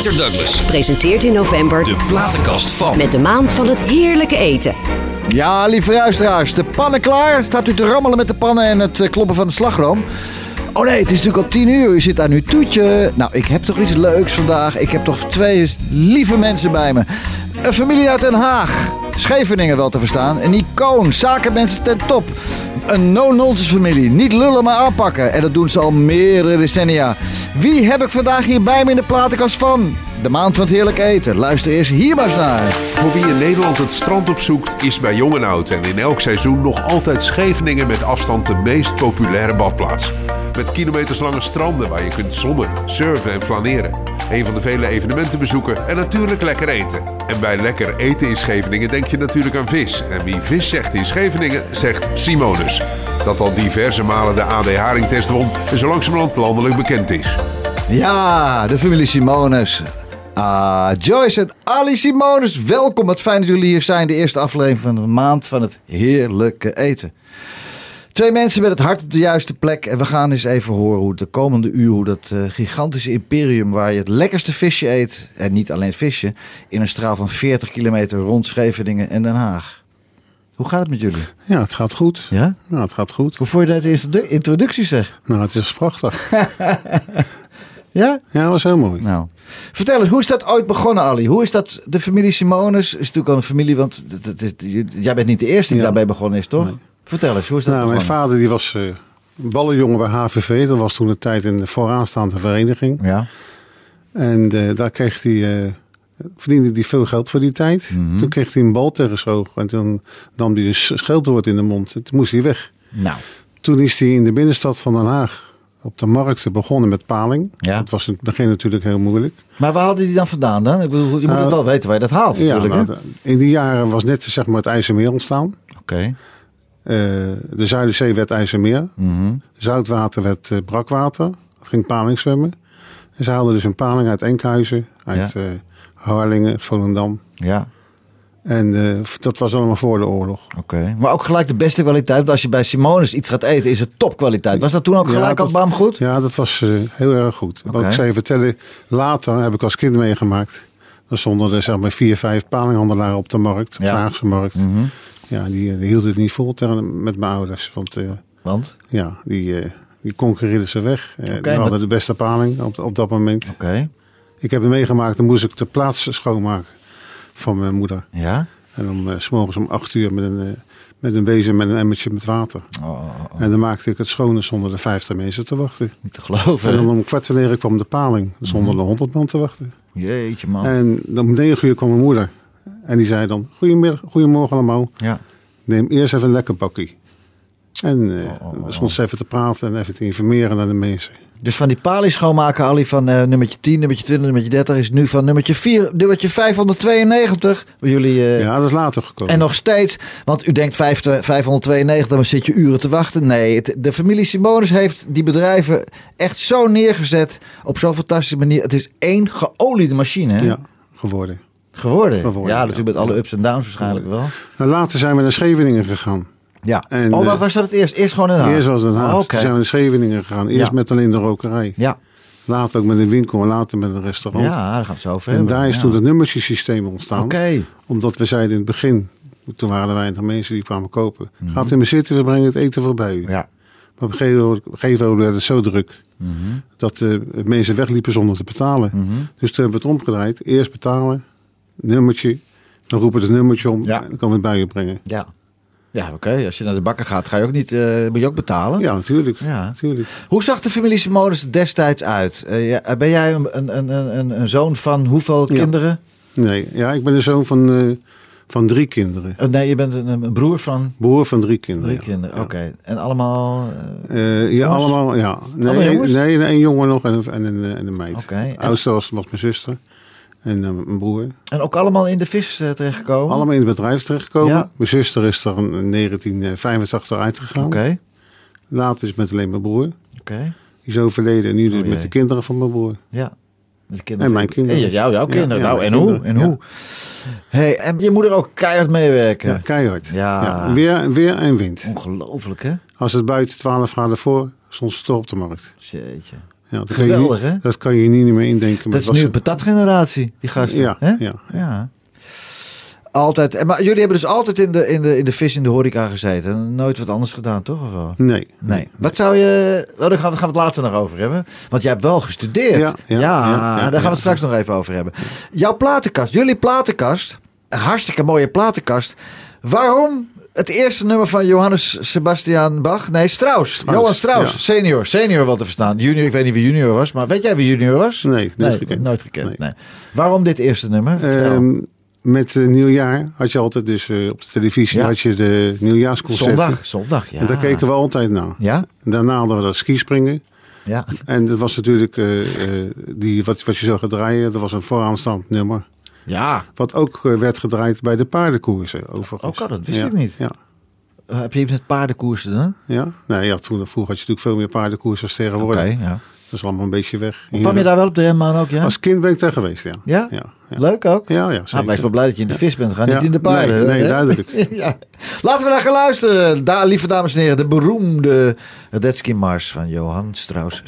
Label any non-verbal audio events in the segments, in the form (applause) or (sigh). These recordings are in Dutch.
Peter Douglas. Presenteert in november De platenkast van. met de maand van het heerlijke eten. Ja, lieve luisteraars, de pannen klaar? Staat u te rammelen met de pannen en het eh, kloppen van de slagroom? Oh nee, het is natuurlijk al tien uur. U zit aan uw toetje. Nou, ik heb toch iets leuks vandaag. Ik heb toch twee lieve mensen bij me. Een familie uit Den Haag. Scheveningen wel te verstaan. Een icoon. Zakenmensen ten top. Een no-nonsense familie. Niet lullen, maar aanpakken. En dat doen ze al meerdere decennia. Wie heb ik vandaag hier bij me in de platenkast van? De maand van het heerlijk eten. Luister eerst hier maar eens naar. Voor wie in Nederland het strand opzoekt, is bij jong en oud en in elk seizoen nog altijd Scheveningen met afstand de meest populaire badplaats. Met kilometerslange stranden waar je kunt zonnen, surfen en flaneren. Een van de vele evenementen bezoeken en natuurlijk lekker eten. En bij lekker eten in Scheveningen denk je natuurlijk aan vis. En wie vis zegt in Scheveningen, zegt Simonus. Dat al diverse malen de AD Haringtest won en zo langzamerhand landelijk bekend is. Ja, de familie Simonis. Ah, Joyce en Ali Simonis. Welkom, wat fijn dat jullie hier zijn. De eerste aflevering van de maand van het heerlijke eten. Twee mensen met het hart op de juiste plek. En we gaan eens even horen hoe de komende uur, hoe dat eh, gigantische imperium waar je het lekkerste visje eet. En niet alleen visje. In een straal van 40 kilometer rond Scheveningen en Den Haag. Hoe gaat het met jullie? Ja, het gaat goed. Ja? Ja, het gaat goed. Hoe vond je dat eerste introductie zeg? Nou, het is prachtig. (laughs) Ja? Ja, dat was heel mooi. Nou, vertel eens, hoe is dat ooit begonnen, Ali? Hoe is dat, de familie Simonis? Is natuurlijk al een familie, want jij bent niet de eerste die Ja. daarbij begonnen is, toch? Nee. Vertel eens, hoe is dat Nou, mijn vader die was eh ballenjongen bij HVV. Dat was toen een tijd een vooraanstaande vereniging. Ja, En eh, daar kreeg hij, eh, verdiende hij veel geld voor die tijd. Mhm. Toen kreeg hij een bal tegen zijn oog. En toen nam hij een sch- scheldwoord in de mond. En toen moest hij weg. nou, Toen is hij in de binnenstad van Den Haag op de markt begonnen met paling. Ja. Dat was in het begin natuurlijk heel moeilijk. maar waar hadde die dan vandaan dan? Ik bedoel, je moet Nou, het wel weten waar je dat haalt Ja, natuurlijk, nou, in die jaren was net zeg maar, het IJsselmeer ontstaan. Oké. De Zuiderzee werd IJsselmeer. Mhm. Zoutwater werd eh, brakwater. Dat ging paling zwemmen. En ze haalden dus een paling uit Enkhuizen, uit Ja. eh Harlingen, uit Volendam. Ja, En eh, dat was allemaal voor de oorlog. oké. Maar ook gelijk de beste kwaliteit. Want als je bij Simonis iets gaat eten, is het topkwaliteit. Was dat toen ook Ja, gelijk al dat- bam goed? Ja, dat was eh, heel erg goed. Wat ik zou je vertellen, later heb ik als kind meegemaakt. Dan stonden er zeg maar vier, vijf palinghandelaren op de markt, op Ja. de Haagse markt. Mhm. Ja, die, die hielden het niet vol tegen, met mijn ouders. Want eh, Want? ja, die, eh die concurreerden ze weg. Oké, die hadden maar- de beste paling op, op dat moment. Oké. Ik heb het meegemaakt, dan moest ik de plaats schoonmaken van mijn moeder. Ja? En dan s s'morgens om acht uur met een, met een bezem met een emmertje met water. Oh, oh, oh, En dan maakte ik het schoon zonder de vijftig mensen te wachten. niet te geloven. En dan om kwart voor negen kwam de paling, zonder de honderd man te wachten. Jeetje man. En dan om negen uur kwam mijn moeder. En die zei dan, goedemiddag, goedemorgen allemaal. Ja. Neem eerst even een lekker bakkie. En eh Oh, oh, oh. ze even te praten en even te informeren naar de mensen. Dus van die palies schoonmaken, Ali, van eh, nummertje 10, nummertje 20, nummertje 30, is nu van nummertje 4, nummertje 592. Waar jullie, eh, Ja, dat is later gekomen. En nog steeds, want u denkt vijf- 592, dan zit je uren te wachten. Nee, het- de familie Simonis heeft die bedrijven echt zo neergezet op zo'n fantastische manier. Het is één geoliede machine hè? Ja, geworden. Geworden. Geworden, Ja, natuurlijk met alle ups en downs waarschijnlijk wel. Nou, later zijn we naar Scheveningen gegaan. Ja. En, oh, wat eh, was dat het eerst? Eerst gewoon in Den Haag? Eerst was Den Haag. Oh. Toen zijn we naar Scheveningen gegaan. Eerst met alleen de rokerij. Ja. Later ook met een winkel en later met een restaurant. ja, daar gaan we het zo over en hebben. daar is toen het nummertjesysteem ontstaan. Oké. Omdat we zeiden in het begin, toen waren er weinig mensen die kwamen kopen. Mhm. Gaat in me zitten, we brengen het eten voorbij u. Ja. Maar op een gegeven moment- werd het zo druk. Mhm. Dat eh, mensen wegliepen zonder te betalen. Mhm. Dus toen hebben we het omgedraaid. Eerst betalen, nummertje. Dan roepen we het nummertje om Ja. en dan kan we het bij je brengen. Ja. Ja, oké. Als je naar de bakker gaat, ga je ook niet, eh, moet je ook betalen. Ja, natuurlijk. Ja. natuurlijk. Hoe zag de familie Simonis destijds uit? Eh, ja, ben jij een, een, een, een, een zoon van hoeveel Ja. kinderen? Nee, ja, ik ben de zoon van, eh, van drie kinderen. Oh, nee, je bent een, een broer van Broer van drie kinderen. drie kinderen. Oké. En allemaal... eh, Eh, ja, allemaal, ja. Nee, nee, nee, een jongen nog en, een- en, een, en een meid. Oké. En- oudste was, was mijn zuster en eh, mijn broer. en ook allemaal in de vis eh, terechtgekomen? Allemaal in het bedrijf terechtgekomen. Ja. Mijn zuster is er in 1985 uitgegaan. Oké. Later is met alleen mijn broer. Oké. Die is overleden en nu dus Oh, met de kinderen van mijn broer. Ja. Met de kinderen En mijn van- kinderen. En jou, jouw Ja, kinderen. ja, nou, en hoe? En ja. hoe? Hey, en je moeder ook keihard meewerken. Ja, keihard. Ja. weer, weer en wind. Ongelooflijk, hè? Als het buiten 12 graden voor, stond ze toch op de markt. Jeetje. Ja, dat, Geweldig, hè? dat kan je niet meer indenken. maar Dat is nu een patatgeneratie, die gasten. Ja, hè? ja. ja. Altijd. en Maar jullie hebben dus altijd in de, in de, in de vis in de horeca gezeten. en Nooit wat anders gedaan, toch? Of wel? Nee. Nee. Wat zou je... Oh, daar gaan we, gaan we het later nog over hebben. Want jij hebt wel gestudeerd. Ja, ja, ja, ja, daar gaan we het straks nog even over hebben. Jouw platenkast. Jullie platenkast. Een hartstikke mooie platenkast. Waarom het eerste nummer van Johannes Sebastian Bach? Nee, Strauss. Strauss, Johan Strauss. ja. Senior. Senior wel te verstaan. Junior, ik weet niet wie junior was. Maar weet jij wie junior was? Nee, nooit gekend. Nooit gekend. Nee. Nee. Waarom dit eerste nummer? Ehm, met uh, nieuwjaar had je altijd dus eh, op de televisie Ja. had je de nieuwjaarsconcerten. zondag. Zondag, ja. En daar keken we altijd naar. Ja? En daarna hadden we dat skispringen. Ja. En dat was natuurlijk eh, eh, die, wat, wat je zou gaan draaien. Dat was een vooraanstaand nummer. Ja. Wat ook eh, werd gedraaid bij de paardenkoersen overigens. Ook al, dat wist ja, ik niet. Ja. Heb je iets met paardenkoersen dan? Ja, nee, ja toen, vroeger had je natuurlijk veel meer paardenkoersen als tegenwoordig. Oké, ja. Dat is allemaal een beetje weg. Kwam je daar wel op de renbaan ook, ja? Als kind ben ik daar geweest, ja. Ja? Ja, ja. Leuk ook? Ja, ja, Nou, zeker. wees wel blij dat je in de vis bent. Ga niet in de paarden. nee, nee, hè? (laughs) duidelijk. ja. Laten we naar gaan luisteren. Daar, lieve dames en heren, de beroemde Detsky Mars van Johan Strauss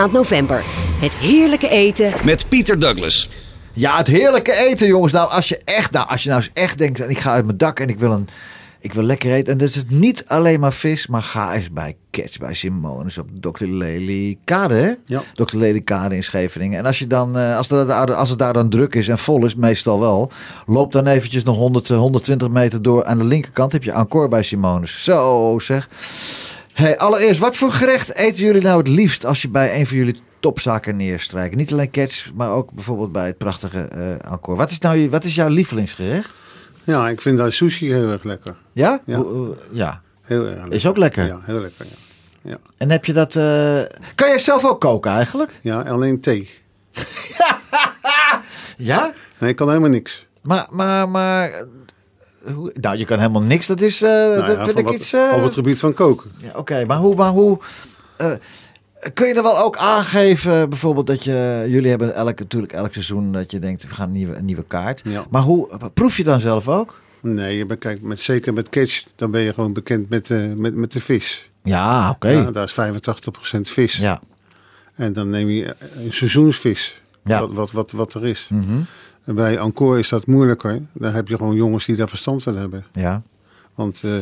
maand november. Het heerlijke eten. Met Pieter Douglas. Ja, het heerlijke eten, jongens. Nou, als je echt, nou, als je nou eens echt denkt, en ik ga uit mijn dak en ik wil een, ik wil lekker eten. En dat is het niet alleen maar vis, maar ga eens bij Catch, bij Simonis op Dr. Lely Kade, hè? Ja. Dr. Lely Kade in Scheveningen. En als je dan, eh, als, het, daar- als het daar dan druk is en vol is, meestal wel, loop dan eventjes nog 100, eh, 120 meter door. Aan de linkerkant heb je Encore bij Simonis. Zo, zeg. Hey, allereerst, wat voor gerecht eten jullie nou het liefst als je bij een van jullie topzaken neerstrijkt? Niet alleen Catch, maar ook bijvoorbeeld bij het prachtige Encore. Wat is, nou, je- wat is jouw lievelingsgerecht? Ja, ik vind daar sushi heel erg lekker. Ja? Ja. Heel erg lekker. Is ook lekker. Ja, heel lekker. Ja, ja. En heb je dat... eh, Kan jij zelf ook koken eigenlijk? ja alleen thee. (laughs) Ja? Nee, ik kan helemaal niks. Maar, maar, maar hoe, nou, je kan helemaal niks. Dat is, eh, Nou dat ja, vind ik wat- iets... eh, Op het gebied van koken. ja, Oké, maar hoe... Maar hoe eh, kun je er wel ook aangeven, bijvoorbeeld dat je... Jullie hebben elk, natuurlijk elk seizoen dat je denkt, we gaan een nieuwe, een nieuwe kaart. Ja. Maar hoe, proef je dan zelf ook? Nee, je bent, kijk, met, zeker met catch, dan ben je gewoon bekend met, eh, met, met de vis. Ja, oké. Ja, daar is 85% vis. Ja. En dan neem je een seizoensvis, Ja. wat, wat, wat, wat er is. Mhm. En bij Encore is dat moeilijker. Daar heb je gewoon jongens die daar verstand van hebben. Ja. Want eh,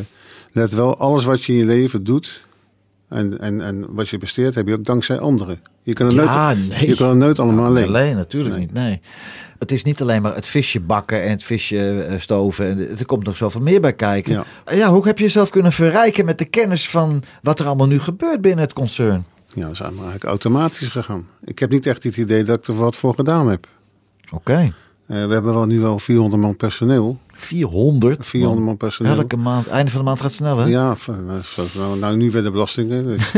let wel, alles wat je in je leven doet en, en, en wat je besteedt, heb je ook dankzij anderen. Je kan het, Ja, nooit, nee. je kan het nooit allemaal alleen. Alleen, natuurlijk Nee. niet. Nee. Het is niet alleen maar het visje bakken en het visje eh, stoven. En Er komt nog zoveel meer bij kijken. Ja. Ja. hoe heb je jezelf kunnen verrijken met de kennis van wat er allemaal nu gebeurt binnen het concern? Ja, dat is eigenlijk automatisch gegaan. Ik heb niet echt het idee dat ik er wat voor gedaan heb. Oké. We hebben nu wel 400 man personeel. 400. 400 man personeel. Elke maand, einde van de maand gaat sneller. Ja, van- nou, nou, nu weer de belastingen. Dus.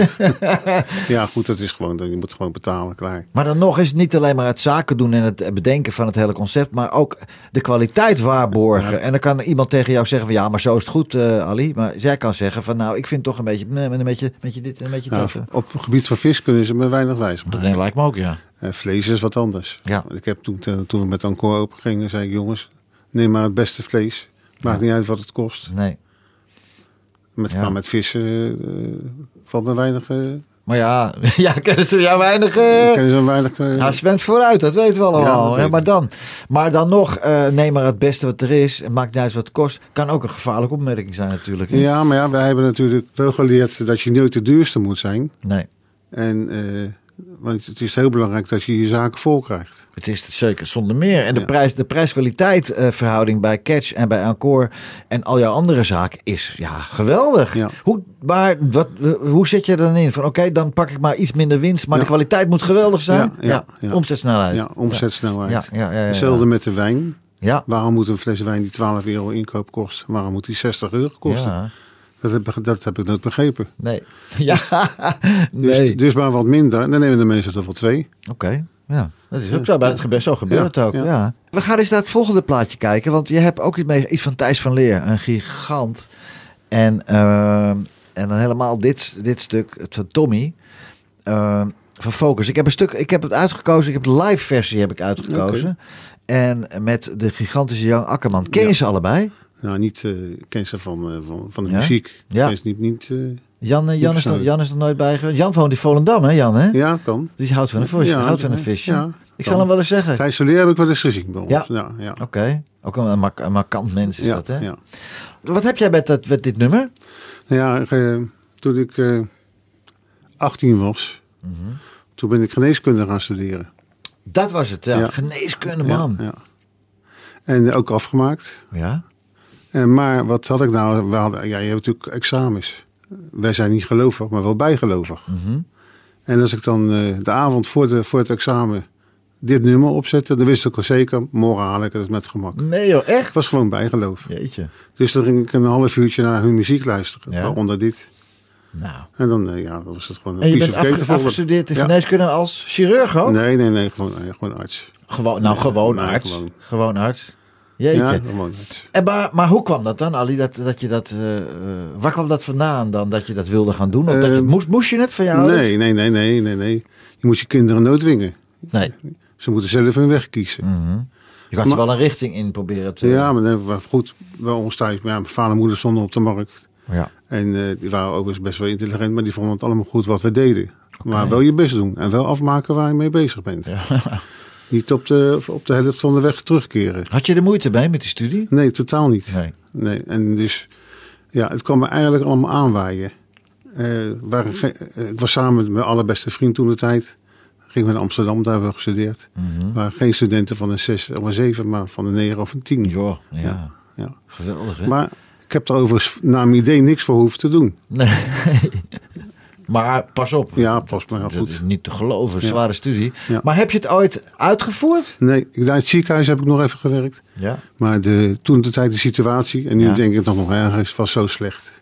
(laughs) ja, goed, dat is gewoon, je moet gewoon betalen, klaar. Maar dan nog is het niet alleen maar het zaken doen en het bedenken van het hele concept, maar ook de kwaliteit waarborgen. En dan kan iemand tegen jou zeggen van ja, maar zo is het goed, eh, Ali. Maar jij kan zeggen van nou, ik vind toch een beetje, een beetje, een beetje dit en een beetje Nou, dat. eh. op het gebied van vis kunnen ze me weinig wijs Dat maken. lijkt me ook, ja. Eh, vlees is wat anders. Ja. Ik heb toen, eh, toen we met Encore open gingen, zei ik jongens, neem maar het beste vlees. Maakt niet uit wat het kost. Nee. Met, Ja. Maar met vissen eh, valt me weinig... eh Maar ja, (laughs) ja, kennen ze jou weinig. eh kennen ze weinig ja, Sven vooruit, dat weten we allemaal. maar, dan, maar dan nog, neem maar het beste wat er is. Maakt niet uit wat het kost. Kan ook een gevaarlijke opmerking zijn natuurlijk. hè? Ja, maar ja, wij hebben natuurlijk wel geleerd dat je nooit de duurste moet zijn. Nee, En, want het is heel belangrijk dat je je zaken vol krijgt. het is het zeker zonder meer. En de, Ja. prijs, de prijs-kwaliteit eh, verhouding bij Catch en bij Encore en al jouw andere zaken is ja, geweldig. Ja. Hoe, maar wat, hoe zit je dan in? Van oké, dan pak ik maar iets minder winst, maar Ja. de kwaliteit moet geweldig zijn. Ja. Omzetsnelheid. Ja, omzetsnelheid. Ja. Hetzelfde met de wijn. Ja. Waarom moet een fles wijn die 12 euro inkoop kost, waarom moet die 60 euro kosten? Dat, heb, ik- dat heb ik nooit begrepen. Nee. (laughs) Ja. (laughs) Dus, nee. dus maar wat minder, dan nemen de mensen er wel twee. Oké, ja. Dat is ook zo. Bij het zo gebeurt Ja, het ook. Ja. ja. We gaan eens naar het volgende plaatje kijken. Want je hebt ook iets, mee, iets van Thijs van Leer. Een gigant. En, eh, en dan helemaal dit, dit stuk, het van Tommy. eh, van Focus. Ik heb een stuk, ik heb het uitgekozen. Ik heb de live versie heb ik uitgekozen. En met de gigantische Jan Akkerman. Ken je Ja. ze allebei? Nou, niet uh, ken ze van, uh, van, van de Ja? muziek. Ja. Ken ze niet, niet, uh, Jan, uh, Jan, is er. Jan is er nooit bij geweest. Jan woont in Volendam, hè Jan? Hè? ja, kan. Dus je houdt van een, vis, Ja, houdt van een visje. ja, ik zal hem wel eens zeggen. Thijs Verleer heb ik wel eens gezien bij ons. Ja. Ja, ja. Oké, ook een, een markant mens is dat, hè? Ja. Wat heb jij met, dat, met dit nummer? Nou ja, eh, toen ik eh 18 was, Mhm. toen ben ik geneeskunde gaan studeren. Dat was het, ja. Geneeskunde, man. En ook afgemaakt. Ja? En, maar wat had ik nou? We hadden, ja, je hebt natuurlijk examens. Wij zijn niet gelovig, maar wel bijgelovig. Mhm. En als ik dan eh, de avond voor, de, voor het examen dit nummer opzette, dan wist ik al zeker, morgen haal ik het met gemak. Nee joh, echt? Het was gewoon bijgeloof. Jeetje. Dus dan ging ik een half uurtje naar hun muziek luisteren, Ja. waaronder dit. Nou. En dan, eh, ja, dan was het gewoon een En je piece bent of cake afge- afgestudeerd in Ja. geneeskunde als chirurg ook? Nee, nee, nee, gewoon, nee, gewoon arts. Gewoon, nou, gewoon nee, arts. gewoon. Gewoon arts. Jeetje. Ja. En maar, maar hoe kwam dat dan, Ali? Dat, dat je dat, eh, waar kwam dat vandaan dan, dat je dat wilde gaan doen? Of dat je, Ehm, moest, moest je het van jou? Nee, nee, nee, nee, nee, nee. Je moet je kinderen nooit dwingen. Nee. Ze moeten zelf hun weg kiezen. Mhm. Je kan ze Maar- wel een richting in proberen te... Ja, maar, nee, goed, bij ons thuis, maar ja, mijn vader en moeder stonden op de markt. Ja. En eh, die waren overigens best wel intelligent, maar die vonden het allemaal goed wat we deden. Maar wel je best doen en wel afmaken waar je mee bezig bent. Ja. (laughs) Niet op de, op de helft van de weg terugkeren. Had je er moeite mee met die studie? Nee, totaal niet. Nee. Nee, en dus, ja, het kwam me eigenlijk allemaal aanwaaien. Waren eh, ik was samen met mijn allerbeste vriend toen de tijd. Ging naar Amsterdam, daar hebben we gestudeerd. Er waren geen studenten van een 6 of een 7, maar van een 9 of een 10. Joh, ja. Ja, ja. Geweldig, hè? Maar ik heb er overigens naar mijn idee niks voor hoeven te doen. Nee. (laughs) maar pas op. Ja, pas maar Dat goed. is niet te geloven, Ja. zware studie. Ja. Maar heb je het ooit uitgevoerd? Nee, in het ziekenhuis heb ik nog even gewerkt. Ja. Maar de, toen de tijd de situatie, en nu Ja. denk ik dat nog ergens, was zo slecht.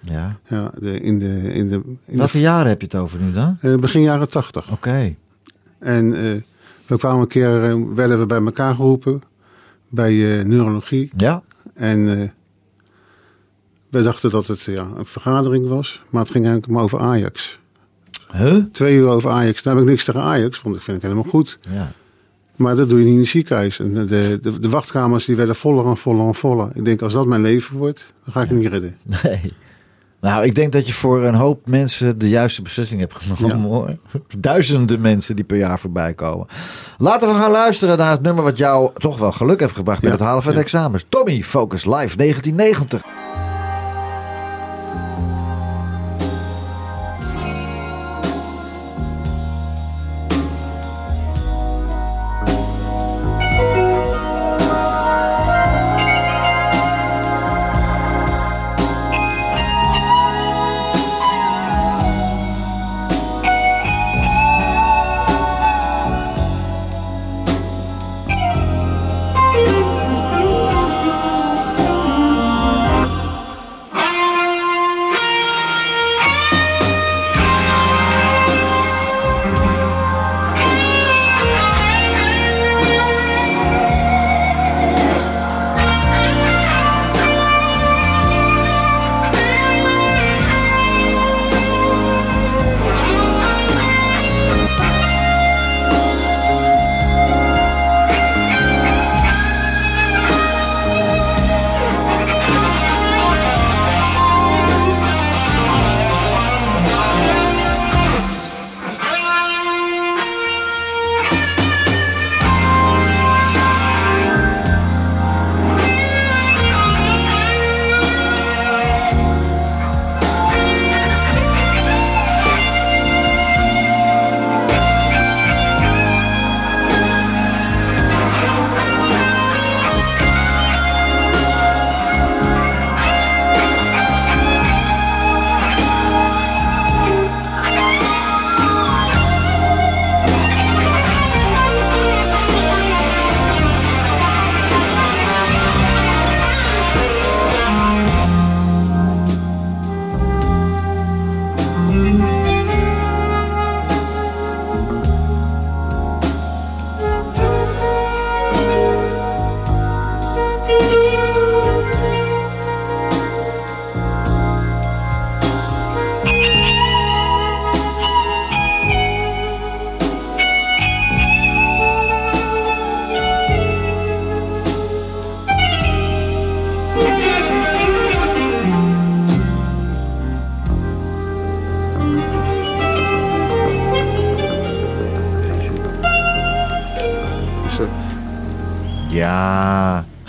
ja. Ja, de, in de, in de, in Welke jaren heb je het over nu dan? eh, begin jaren tachtig. Oké. En eh, we kwamen een keer, eh, werden we bij elkaar geroepen bij neurologie. Ja. En wij dachten dat het ja, een vergadering was, maar het ging eigenlijk maar over Ajax. Huh? Twee uur over Ajax. Daar heb ik niks tegen Ajax, want ik vind het helemaal goed. Ja. Maar dat doe je niet in het ziekenhuis. En de, de, de wachtkamers die werden voller en voller en voller. Ik denk, als dat mijn leven wordt, dan ga ik het niet redden. Nee. Nou, ik denk dat je voor een hoop mensen de juiste beslissing hebt genomen Ja. hoor. Duizenden mensen die per jaar voorbij komen. Laten we gaan luisteren naar het nummer wat jou toch wel geluk heeft gebracht bij Ja, het halen van de ja. examens. Tommy Focus Live 1990.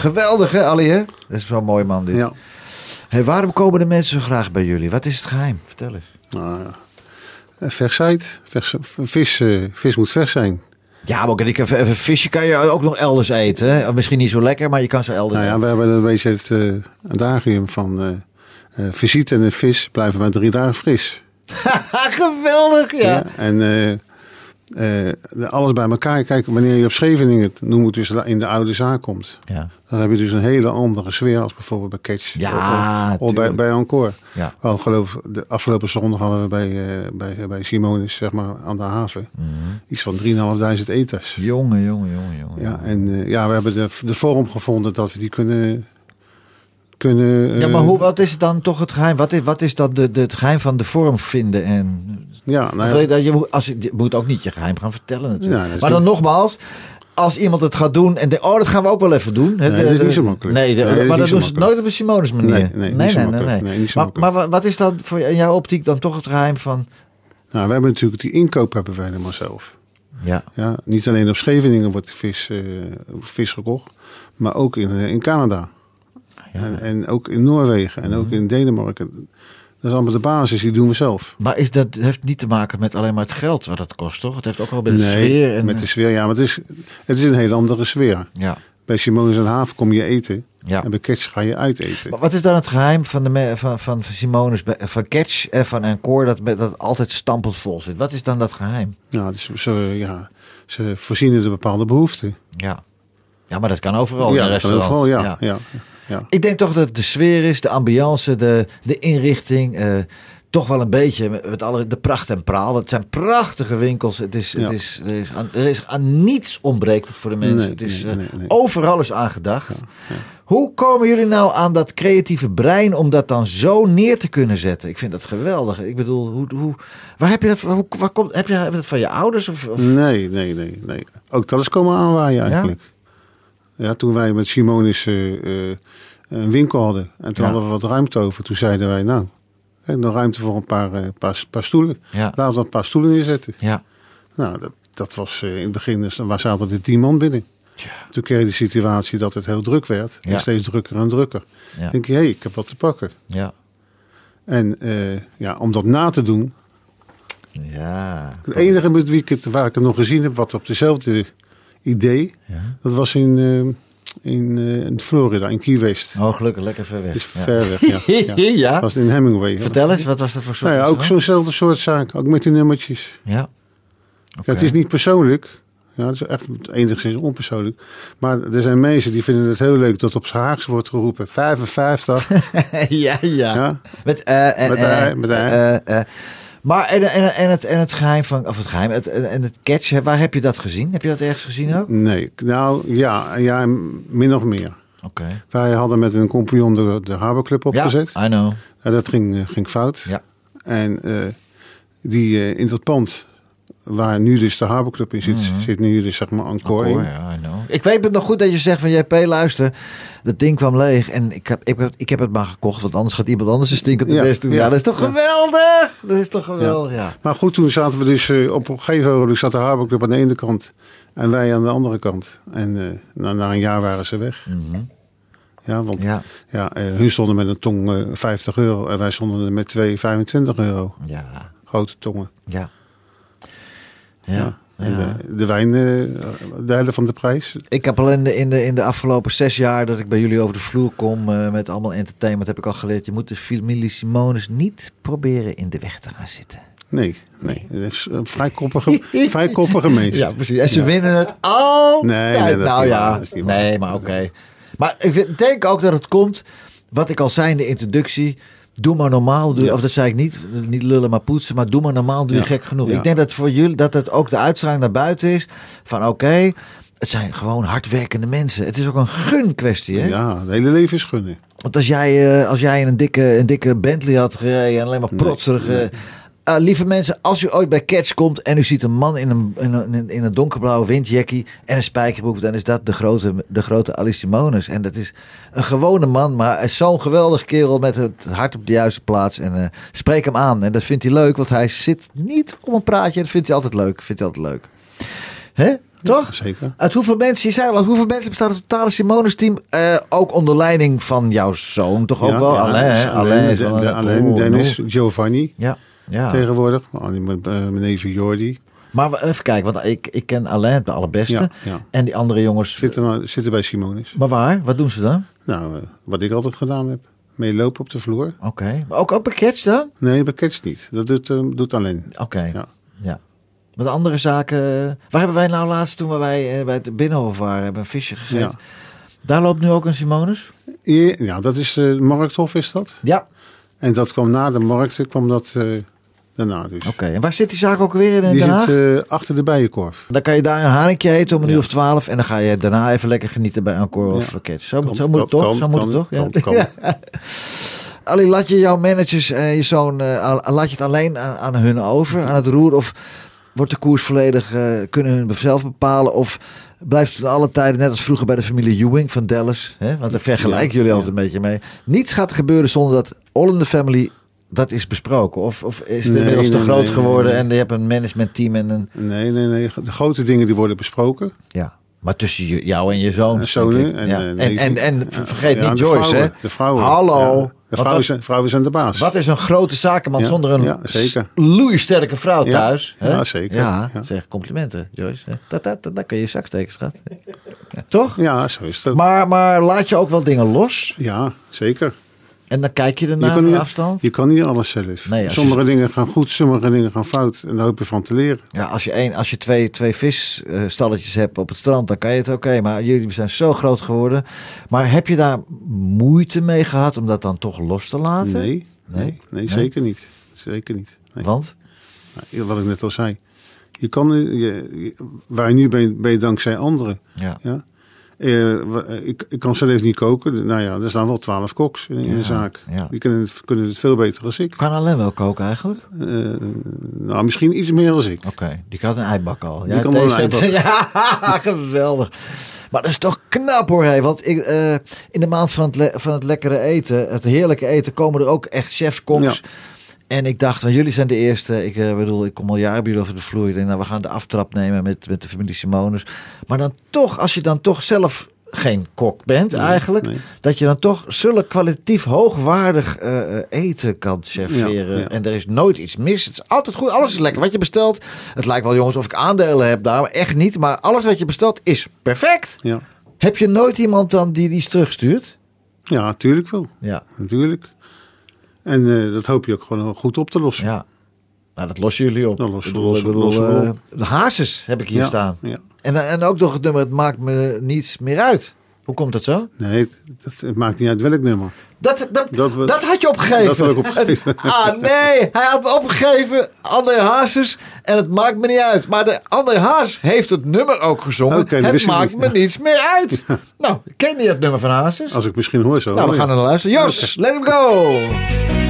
Geweldig hè Ali hè? Dat is wel een mooi man dit. ja. Hey, waarom komen de mensen zo graag bij jullie? Wat is het geheim? Vertel eens. Nou, ja. Versheid. Vers, vis, eh, vis moet vers zijn. Ja, maar ook een, een visje kan je ook nog elders eten. Hè? Of Misschien niet zo lekker, maar je kan ze elders Nou ja, we hebben een beetje het adagium van eh, visite en vis blijven maar drie dagen fris. (laughs) Geweldig, ja. En eh, eh, alles bij elkaar. Kijk, wanneer je op Scheveningen, noem het dus in de oude zaak komt. Ja, Dan heb je dus een hele andere sfeer als bijvoorbeeld bij Catch. Ja, of, of bij, bij Encore. ja. Wel, geloof, de afgelopen zondag hadden we bij, eh, bij, bij Simonis, zeg maar, aan de haven. Mhm. Iets van 3.500 eters. Jongen, jongen, jongen, jongen. Ja, en eh, ja, we hebben de, de vorm gevonden dat we die kunnen... kunnen Ja, eh, maar hoe, wat is dan toch het geheim? Wat is, wat is dan de, de, het geheim van de vorm vinden? En, Ja, nou ja, je, als, je moet ook niet je geheim gaan vertellen natuurlijk. Ja, maar dan niet- nogmaals, als iemand het gaat doen en denkt, oh, dat gaan we ook wel even doen. Nee, dat is niet zo makkelijk. Nee, de- Nee, maar dat doen ze nooit op een Simonis manier. Nee, nee. Nee, zo maar, wat is dan voor in jouw optiek dan toch het geheim van... nou, we hebben natuurlijk die inkoop hebben wij helemaal zelf. Ja, Ja, niet alleen op Scheveningen wordt vis, eh, vis gekocht, maar ook in, eh, in Canada. ja. Mhm. En, en ook in Noorwegen en ook in Denemarken. Dat is allemaal de basis, die doen we zelf. Maar is dat heeft niet te maken met alleen maar het geld wat het kost, toch? Het heeft ook wel met de sfeer. En, met de sfeer. Ja, maar het is, het is een hele andere sfeer. ja, Bij Simonis en Haven kom je eten. ja. En bij Ketch ga je uiteten. Maar wat is dan het geheim van, de, van, van, Simonis, van Catch en van Encore, dat, dat altijd stampend vol zit? Wat is dan dat geheim? Ja, dus ze, ja, ze voorzien de bepaalde behoeften. Ja, ja maar dat kan overal ja, dat kan overal, ja. ja. ja, Ik denk toch dat de sfeer is, de ambiance, de, de inrichting, eh, toch wel een beetje met, met alle, de pracht en praal. Het zijn prachtige winkels. Het is, Ja. het is, er, is aan, er is aan niets ontbreekt voor de mensen. Nee, het is, nee, eh, nee. Overal is aan gedacht. Hoe komen jullie nou aan dat creatieve brein om dat dan zo neer te kunnen zetten? Ik vind dat geweldig. Ik bedoel, hoe, hoe, waar heb je dat? Hoe, waar komt, heb, je, heb je dat van je ouders? Of, of- Nee, nee, nee, nee. Ook dat is komen aanwaaien eigenlijk. Ja, toen wij met Simonis eh, eh, een winkel hadden. En toen Ja. hadden we wat ruimte over. Toen zeiden wij, nou, hè, nog ruimte voor een paar, eh, paar, paar stoelen. Ja. Laten we een paar stoelen neerzetten. Ja. Nou, dat, dat was in het begin, dus, waar zaten er tien man binnen. Toen kreeg je de situatie dat het heel druk werd. Ja. En steeds drukker en drukker. Ja. Denk je, hé, hey, ik heb wat te pakken. Ja. En ja, om dat na te doen. Ja. Het enige met wie ik het, waar ik het nog gezien heb, wat op dezelfde idee. Ja. Dat was in, eh, in, eh, in Florida, in Key West. Oh, gelukkig lekker ver weg. Dat is Ja. ver weg, (laughs) ja. ja. Dat was in Hemingway. Vertel eens, wat was dat voor soort? Nou ja, ook zo'nzelfde soort zaak. Ook met die nummertjes. Ja. Ja, het is niet persoonlijk. Ja, het is echt enigszins onpersoonlijk. Maar er zijn mensen die vinden het heel leuk dat op z'n Haags wordt geroepen 55. (laughs) ja, ja. ja. Met, eh, en, Met eh, met eh, eh. Maar en, en, en, het, en het geheim van, of het geheim, het, en het catch, waar heb je dat gezien? Heb je dat ergens gezien ook? Nee, nou ja, ja, min of meer. Oké. Wij hadden met een compagnon de, de Club opgezet. Ja, I know. En dat ging, eh, ging fout. Ja. En eh, die eh, in dat pand waar nu dus de Harbor Club in zit, zit nu dus zeg maar Encore in. Encore, ja, I know. Ik weet het nog goed dat je zegt van JP, luister, dat ding kwam leeg en ik heb, ik, heb, ik heb het maar gekocht, want anders gaat iemand anders een stinkende Ja, best doen. Ja, ja, dat is toch ja. geweldig? Dat is toch geweldig, ja. Maar goed, toen zaten we dus eh, op een gegeven moment zat de Harbor Club aan de ene kant en wij aan de andere kant. En eh, na, na een jaar waren ze weg. Ja, want ja. Ja, eh, hun stonden met een tong eh, 50 euro en wij stonden er met 2, 25 euro. ja, Grote tongen. ja. Ja, de, wijn, eh, de helft van de prijs. Ik heb al in de, in, de, in de afgelopen zes jaar dat ik bij jullie over de vloer kom eh, met allemaal entertainment, heb ik al geleerd. Je moet de familie Simonis niet proberen in de weg te gaan zitten. Nee, nee. Het is een vrij koppige, vrij koppige (laughs) mensen. Ja, precies. En ze winnen het altijd. Nee, nou ja, waar. nee, maar oké. Maar ik vind- denk ook dat het komt, wat ik al zei in de introductie. Doe maar normaal, doe, Ja. of dat zei ik niet, niet lullen maar poetsen, maar doe maar normaal, doe je Ja. gek genoeg. Ja. Ik denk dat voor jullie dat het ook de uitstraling naar buiten is van oké, het zijn gewoon hardwerkende mensen. Het is ook een gun kwestie, hè? Ja, het hele leven is gunnen. Want als jij, eh, als jij in een dikke, een dikke Bentley had gereden en alleen maar protserig. eh, eh, lieve mensen, als u ooit bij Catch komt en u ziet een man in een, in een, in een donkerblauwe windjackie en een spijkerbroek, dan is dat de grote, de grote Alice Simonis. En dat is een gewone man, maar zo'n geweldig kerel met het hart op de juiste plaats. En eh, spreek hem aan. En dat vindt hij leuk, want hij zit niet om een praatje. Dat vindt hij altijd leuk. Vindt hij altijd leuk. Hè? Toch? Zeker. Uit hoeveel mensen, je zei al, hoeveel mensen bestaat het totale Simonis team? Eh, ook onder leiding van jouw zoon, toch ook Ja, wel? ja, Alain, hè? dus Alain is de- wel de- een- Alain, oh, Dennis. Giovanni Ja, ja. tegenwoordig. Oh, met, eh, Jordi. Maar we- even kijken, want ik, ik ken Alain de allerbeste. Ja, ja. En die andere jongens. Zitten, nou- zitten bij Simonis. Maar waar? Wat doen ze dan? Nou, eh, wat ik altijd gedaan heb. Meelopen op de vloer. Oké. Maar ook, ook bij Catch dan? Nee, bij Catch niet. Dat doet, eh, doet alleen. Oké. Ja. Ja. Wat andere zaken. Waar hebben wij nou laatst toen wij eh, bij het Binnenhof waren, hebben een visje gegeten? Ja. Daar loopt nu ook een Simonis? Ja, dat is eh, de Markthof is dat. Ja. En dat kwam na de markten, kwam dat eh, daarna dus. Oké. En waar zit die zaak ook weer in Die Den Haag? zit eh, achter de bijenkorf. Dan kan je daar een haringje eten om een Ja. uur of twaalf. En dan ga je daarna even lekker genieten bij Encore of Ja. Catch. Zo, Kan, zo moet het toch? zo moet het toch? Ja. kan, (laughs) laat je jouw managers en je zoon, eh, laat je het alleen aan, aan hun over, aan het roer? Of wordt de koers volledig, eh, kunnen hun zelf bepalen? Of blijft het alle tijden net als vroeger bij de familie Ewing van Dallas? Hè? Want daar vergelijken Ja, jullie ja. altijd een beetje mee. Niets gaat gebeuren zonder dat All in the Family dat is besproken. Of, of is het Nee, inmiddels te groot nee, geworden en je hebt een managementteam en een... Nee, nee, nee. De grote dingen die worden besproken. Ja. Maar tussen jou en je zoon. En zonen en, ja. eh, en, en, en Ja, vergeet ja, niet Joyce, vrouwen, hè? De vrouwen. Hallo. Ja, de vrouwen zijn de baas. Wat is een grote zakenman zonder een ja, zeker. loeisterke vrouw thuis? ja, zeker. Ja, zeg complimenten, Joyce. Dat, dat, dat, dat kun je zak steken, schat. Ja, toch? Ja, zo is het. Maar, maar laat je ook wel dingen los Ja, zeker. En dan kijk je Je ernaar kan, niet, afstand. je kan niet alles zelf. Nee, als je- sommige dingen gaan goed, sommige dingen gaan fout. En daar hoop je van te leren. Ja, als je, één, als je twee, twee visstalletjes hebt op het strand, dan kan je het oké. maar jullie zijn zo groot geworden. Maar heb je daar moeite mee gehad om dat dan toch los te laten? Nee, Nee? nee, zeker niet. zeker niet. Nee. Want? Nou, wat ik net al zei. Je kan, eh, je, je- waar je nu bent, ben je dankzij anderen. Ja. Ja? Eh, wa- ik, ik kan zelf niet koken. Nou ja, er staan wel twaalf koks in, Ja, de zaak. ja. Die kunnen het, kunnen het veel beter dan ik. Kan alleen wel koken eigenlijk? Eh, nou, misschien iets meer dan ik. Oké, die kan een eibak al. Die kan wel een (laughs) Ja, (laughs) geweldig. Maar dat is toch knap hoor. Hé. Want ik, eh, in de maand van het, van het lekkere eten, het heerlijke eten, komen er ook echt chefs, koks. Ja. En ik dacht, van jullie zijn de eerste. Ik eh, bedoel, ik kom al jaren bij jullie over de vloer. Ik denk, nou, we gaan de aftrap nemen met, met de familie Simonus. Maar dan toch, als je dan toch zelf geen kok bent Nee, eigenlijk, nee. dat je dan toch zulk kwalitatief hoogwaardig eh, eh, eten kan serveren. Ja, ja. En er is nooit iets mis. Het is altijd goed. Alles is lekker. Wat je bestelt. Het lijkt wel jongens of ik aandelen heb daar. Maar echt niet. Maar alles wat je bestelt is perfect. Ja, Heb je nooit iemand dan die die iets terugstuurt? ja natuurlijk wel. Ja. Natuurlijk. En eh, dat hoop je ook gewoon goed op te lossen. Ja. Nou, dat lossen jullie op. Dat lossen bedoel, lossen we- ik bedoel, lossen we eh, op. de hazes heb ik hier Ja, staan. Ja. En, en ook nog het nummer, het maakt me niets meer uit. Hoe komt dat zo? Nee, het, het maakt niet uit welk nummer. Dat, dat, dat, had je opgegeven. Dat opgegeven. Ah nee, hij had me opgegeven, André Hazes. En het maakt me niet uit. Maar de André Haas heeft het nummer ook gezongen. Het maakt niet. me niets meer uit. (laughs) Nou, ken je het nummer van Hazes? Als ik misschien hoor zo. nou, we oh, gaan er naar luisteren. Jos, let him go.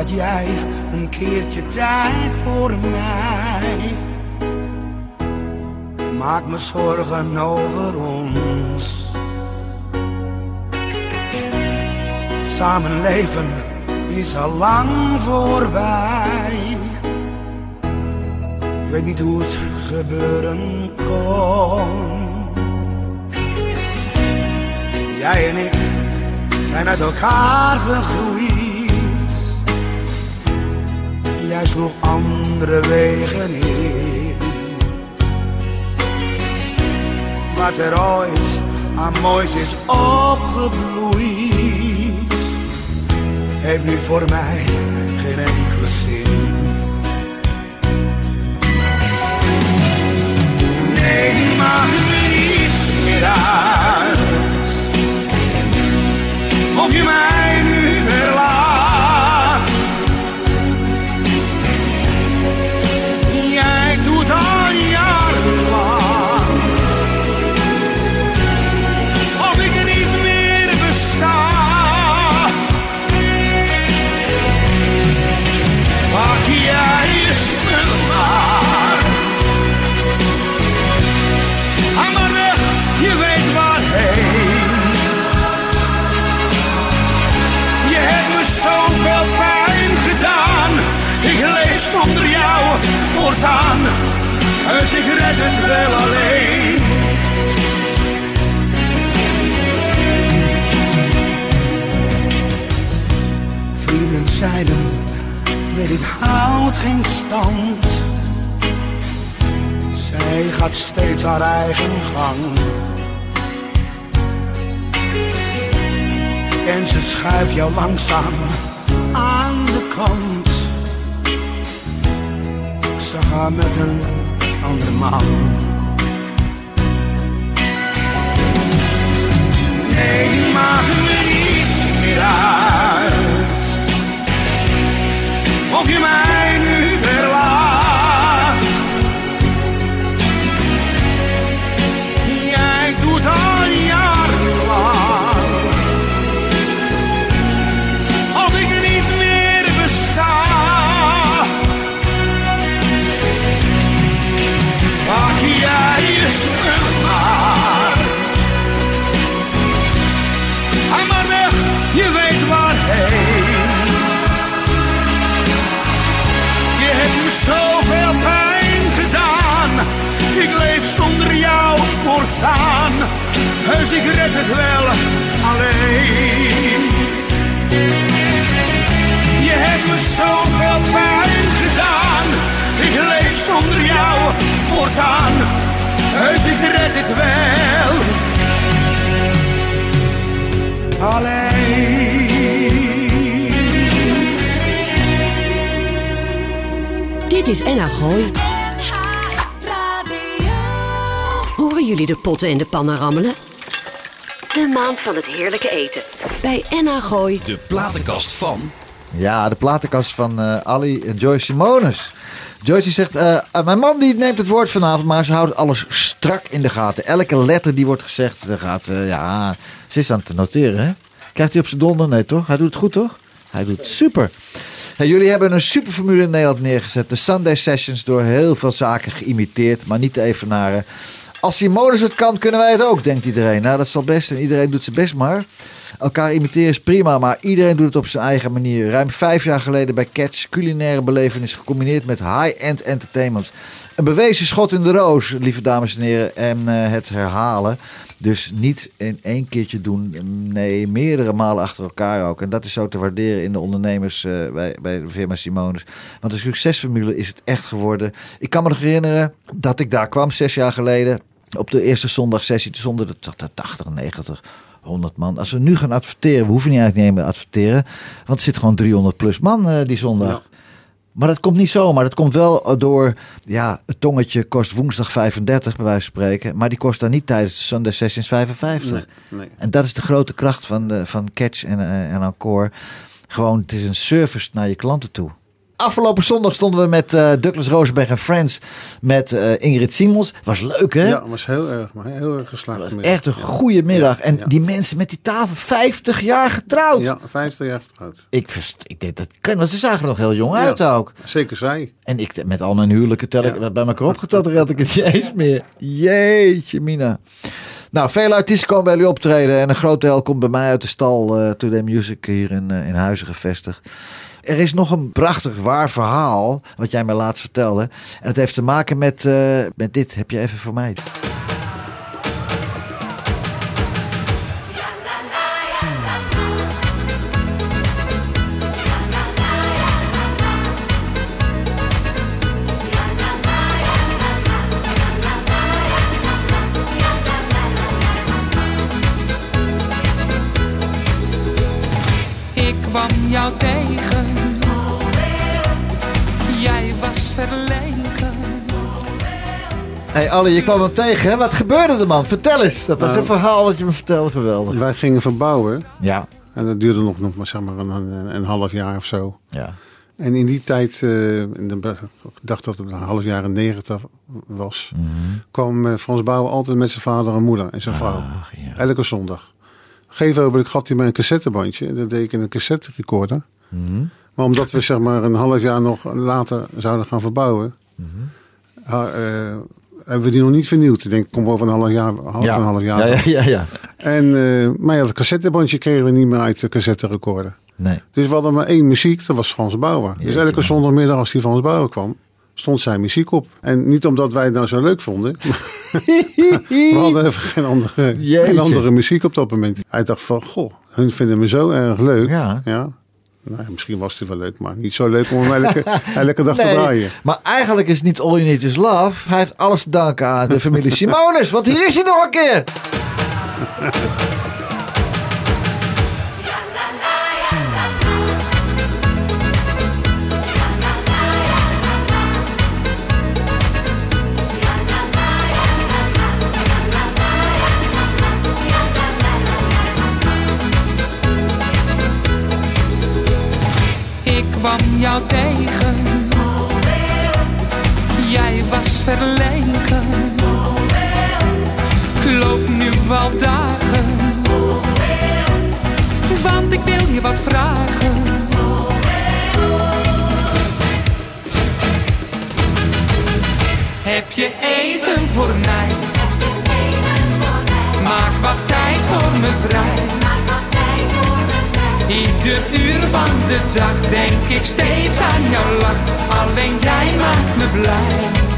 Had jij een keertje tijd voor mij. Maak me zorgen over ons. Samenleven is al lang voorbij. Ik weet niet hoe het gebeuren kon. Jij en ik zijn uit elkaar gegroeid. Jij sloeg andere wegen in. Wat er ooit aan moois is opgebloeid, heeft nu voor mij geen enkele zin. Nee, die maakt niets meer uit. Of je mij nu verlaat. Geen stand. Zij gaat steeds haar eigen gang. En ze schuift jou langzaam aan de kant. Zag haar met een andere man. Nee, die me niet meer uit. Of je mij nu voortaan. Dus ik red het wel alleen. Je hebt me zoveel pijn gedaan. Ik leef zonder jou voortaan. Dus ik red het wel. Alleen. Dit is Enna Gooi. Jullie de potten en de pannen rammelen? De maand van het heerlijke eten. Bij Enna Gooi. De platenkast van. Ja, de platenkast van eh, Ali en Joyce Simonis. Joyce die zegt, eh, eh, mijn man die neemt het woord vanavond, maar ze houdt alles strak in de gaten. Elke letter die wordt gezegd, ze gaat, eh, ja, ze is aan het noteren. Hè? Krijgt hij op zijn donder? Nee toch? Hij doet het goed toch? Hij doet het super. Hey, jullie hebben een superformule in Nederland neergezet. De Sunday Sessions door heel veel zaken geïmiteerd, maar niet te evenaren. Als Simonis het kan, kunnen wij het ook, denkt iedereen. Nou, dat zal best en iedereen doet zijn best maar. Elkaar imiteren is prima, maar iedereen doet het op zijn eigen manier. Ruim vijf jaar geleden bij Catch culinaire belevenis gecombineerd met high-end entertainment. Een bewezen schot in de roos, lieve dames en heren, en eh, het herhalen. Dus niet in één keertje doen, nee, meerdere malen achter elkaar ook. En dat is zo te waarderen in de ondernemers eh, bij, bij de firma Simonis. Want de succesformule is het echt geworden. Ik kan me nog herinneren dat ik daar kwam zes jaar geleden. Op de eerste zondagsessie, toen stonden er 80, 90, 100 man. Als we nu gaan adverteren, we hoeven niet eigenlijk niet meer te adverteren. Want er zit gewoon 300 plus man eh, die zondag. Ja. Maar dat komt niet zomaar. Dat komt wel door, ja, het tongetje kost woensdag 35 bij wijze van spreken. Maar die kost dan niet tijdens de Sunday Sessions 55. Nee, nee. En dat is de grote kracht van, de, van Catch en, eh, en Encore. Gewoon, het is een service naar je klanten toe. Afgelopen zondag stonden we met eh, Douglas Rosenberg en Friends met eh, Ingrid Simons. Was leuk hè? Ja, was heel erg, maar heel erg geslaagd. echt een goede middag. En ja. die mensen met die tafel, 50 jaar getrouwd. Ja, 50 jaar getrouwd. Ik, verst, ik denk dat kan, want ze zagen er nog heel jong uit ook. Zeker zij. En ik met al mijn huwelijken tel ik bij elkaar opgeteld, dan had ik het (laughs) niet eens meer. Jeetje, Mina. Nou, vele artiesten komen bij jullie optreden. En een groot deel komt bij mij uit de stal eh Today Music hier in, in Huizen gevestigd. Er is nog een prachtig waar verhaal, wat jij mij laatst vertelde. En het heeft te maken met, eh, met dit. Heb je even voor mij? Hey, Ali, je kwam hem tegen. Hè? Wat gebeurde er, man? Vertel eens. Dat was Nou. een verhaal wat je me vertelde. Geweldig. Wij gingen verbouwen. Ja. En dat duurde nog, nog maar, zeg maar een, een, een half jaar of zo. Ja. En in die tijd, eh, in de, ik dacht dat het een half jaren negentig was, kwam eh, Frans Bouwen altijd met zijn vader en moeder en zijn vrouw. Ja. Elke zondag. Gegeven ogenblik gaf hij mij een cassettebandje. Dat deed ik in een cassette recorder. Mhm. Maar omdat we zeg maar een half jaar nog later zouden gaan verbouwen, ha- eh, hebben we die nog niet vernieuwd. Ik denk, kom over een half jaar. Half, Ja. Een half jaar Ja, ja, ja, ja. En, eh, maar ja, dat cassettebandje kregen we niet meer uit de cassette recorder. Nee. Dus we hadden maar één muziek, dat was Frans Bauer. Dus elke man. zondagmiddag als die Frans Bauer kwam, stond zijn muziek op. En niet omdat wij het nou zo leuk vonden. (laughs) maar we hadden even geen andere, geen andere muziek op dat moment. Hij dacht van, goh, hun vinden me zo erg leuk. Ja. Nou, misschien was het wel leuk, maar niet zo leuk om hem elke, (laughs) elke dag te Nee, draaien. maar eigenlijk is het niet All You Need Is Love. Hij heeft alles te danken aan de familie Simonis. Want hier is hij nog een keer. (laughs) Verlegen. Loop nu wel dagen. Want ik wil je wat vragen. Heb je even voor mij? Maak wat tijd voor me vrij. Ieder uur van de dag denk ik steeds aan jouw lach. Alleen jij maakt me blij.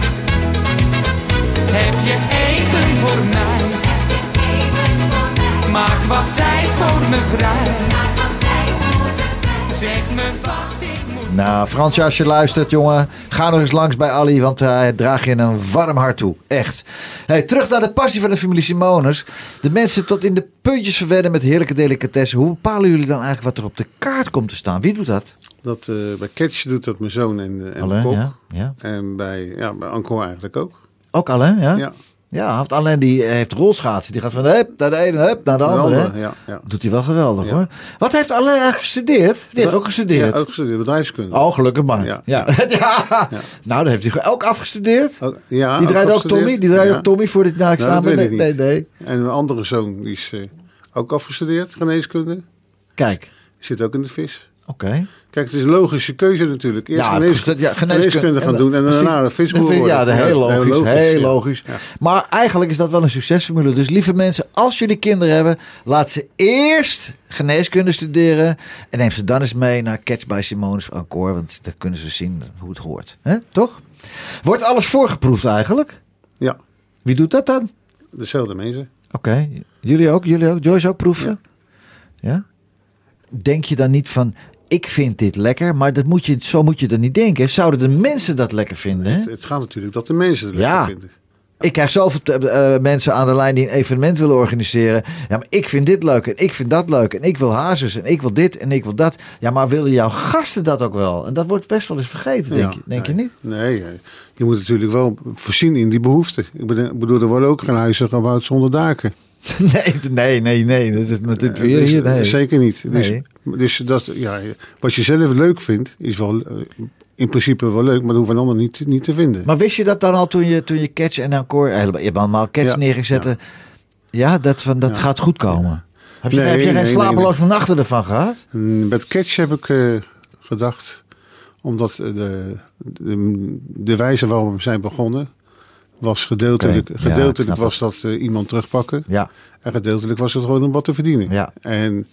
Heb je even voor mij? Maak wat tijd voor me vrij. Zeg me wat ik moet Nou, Fransje, als je luistert, jongen, ga nog eens langs bij Ali, want hij draagt je een warm hart toe. Echt. Hey, terug naar de passie van de familie Simoners. De mensen tot in de puntjes verwennen met heerlijke delicatessen. Hoe bepalen jullie dan eigenlijk wat er op de kaart komt te staan? Wie doet dat? Dat, eh, bij Catch doet dat mijn zoon en, eh, en mijn kok. ja, ja. En bij, ja, bij Encore eigenlijk ook. Ook Alain, ja? Ja, Ja, want Alain die heeft rolschaatsen. Die gaat van de hup naar de ene, hup naar de de andere. andere, hè? ja, ja. Doet hij wel geweldig hoor. Wat heeft Alain eigenlijk gestudeerd? Die heeft ook gestudeerd. Ja, ook gestudeerd, bedrijfskunde. Oh, gelukkig maar. Ja. Ja. (laughs) Nou, dan heeft hij ook afgestudeerd. Ook- ja, die draaide ook. Tommy. Die draaide Ja. ook Tommy voor dit na Nou, examen. weet nee, nee, nee. En mijn andere zoon, die is eh, ook afgestudeerd, geneeskunde. Kijk, Zit ook in de vis. Oké. Kijk, het is een logische keuze natuurlijk. Eerst Ja, genees- geneeskunde, ja, geneeskunde gaan en- doen en daarna de visboer worden. Ja, dat heel logisch. Heel logisch. ja. Maar eigenlijk is dat wel een succesformule. Dus lieve mensen, als jullie kinderen hebben, laat ze eerst geneeskunde studeren. En neem ze dan eens mee naar Catch by Simone's Encore. Want dan kunnen ze zien hoe het hoort. Hè? Toch? Wordt alles voorgeproefd eigenlijk? Ja, Wie doet dat dan? dezelfde mensen. Oké, jullie ook? Jullie ook? Joyce ook proeven? Ja. Denk je dan niet van, ik vind dit lekker, maar dat moet je, zo moet je dan niet denken. Zouden de mensen dat lekker vinden? Het, het gaat natuurlijk dat de mensen het Ja. lekker vinden. Ik krijg zoveel eh, mensen aan de lijn die een evenement willen organiseren. Ja, maar ik vind dit leuk en ik vind dat leuk en ik wil hazes en ik wil dit en ik wil dat. Ja, maar willen jouw gasten dat ook wel? En dat wordt best wel eens vergeten, denk, Ja, je, denk nee. je niet? Nee, eh, je moet natuurlijk wel voorzien in die behoeften. Ik bedoel, er worden ook geen huizen gebouwd zonder daken. (laughs) Nee, nee, nee, nee. Dat is met dit Eh, weer dus, hier. eh, Nee. Zeker niet. Nee. Dus, dat, ja, wat je zelf leuk vindt, is wel eh, in principe wel leuk, maar dat een ander niet, niet te vinden. Maar wist je dat dan al toen je, toen je catch en encore, eh, je hebt allemaal catch Ja, neergezet. ja. Ja, dat, van, dat Ja. gaat goed komen. Heb je, Nee, heb je geen nee, nee, slapeloze nachten ervan gehad? En Met catch heb ik eh, gedacht, omdat de, de, de wijze waarop we zijn begonnen, was gedeeltelijk, gedeeltelijk was dat iemand terugpakken. Ja, En gedeeltelijk was het gewoon om wat te verdienen. ja, En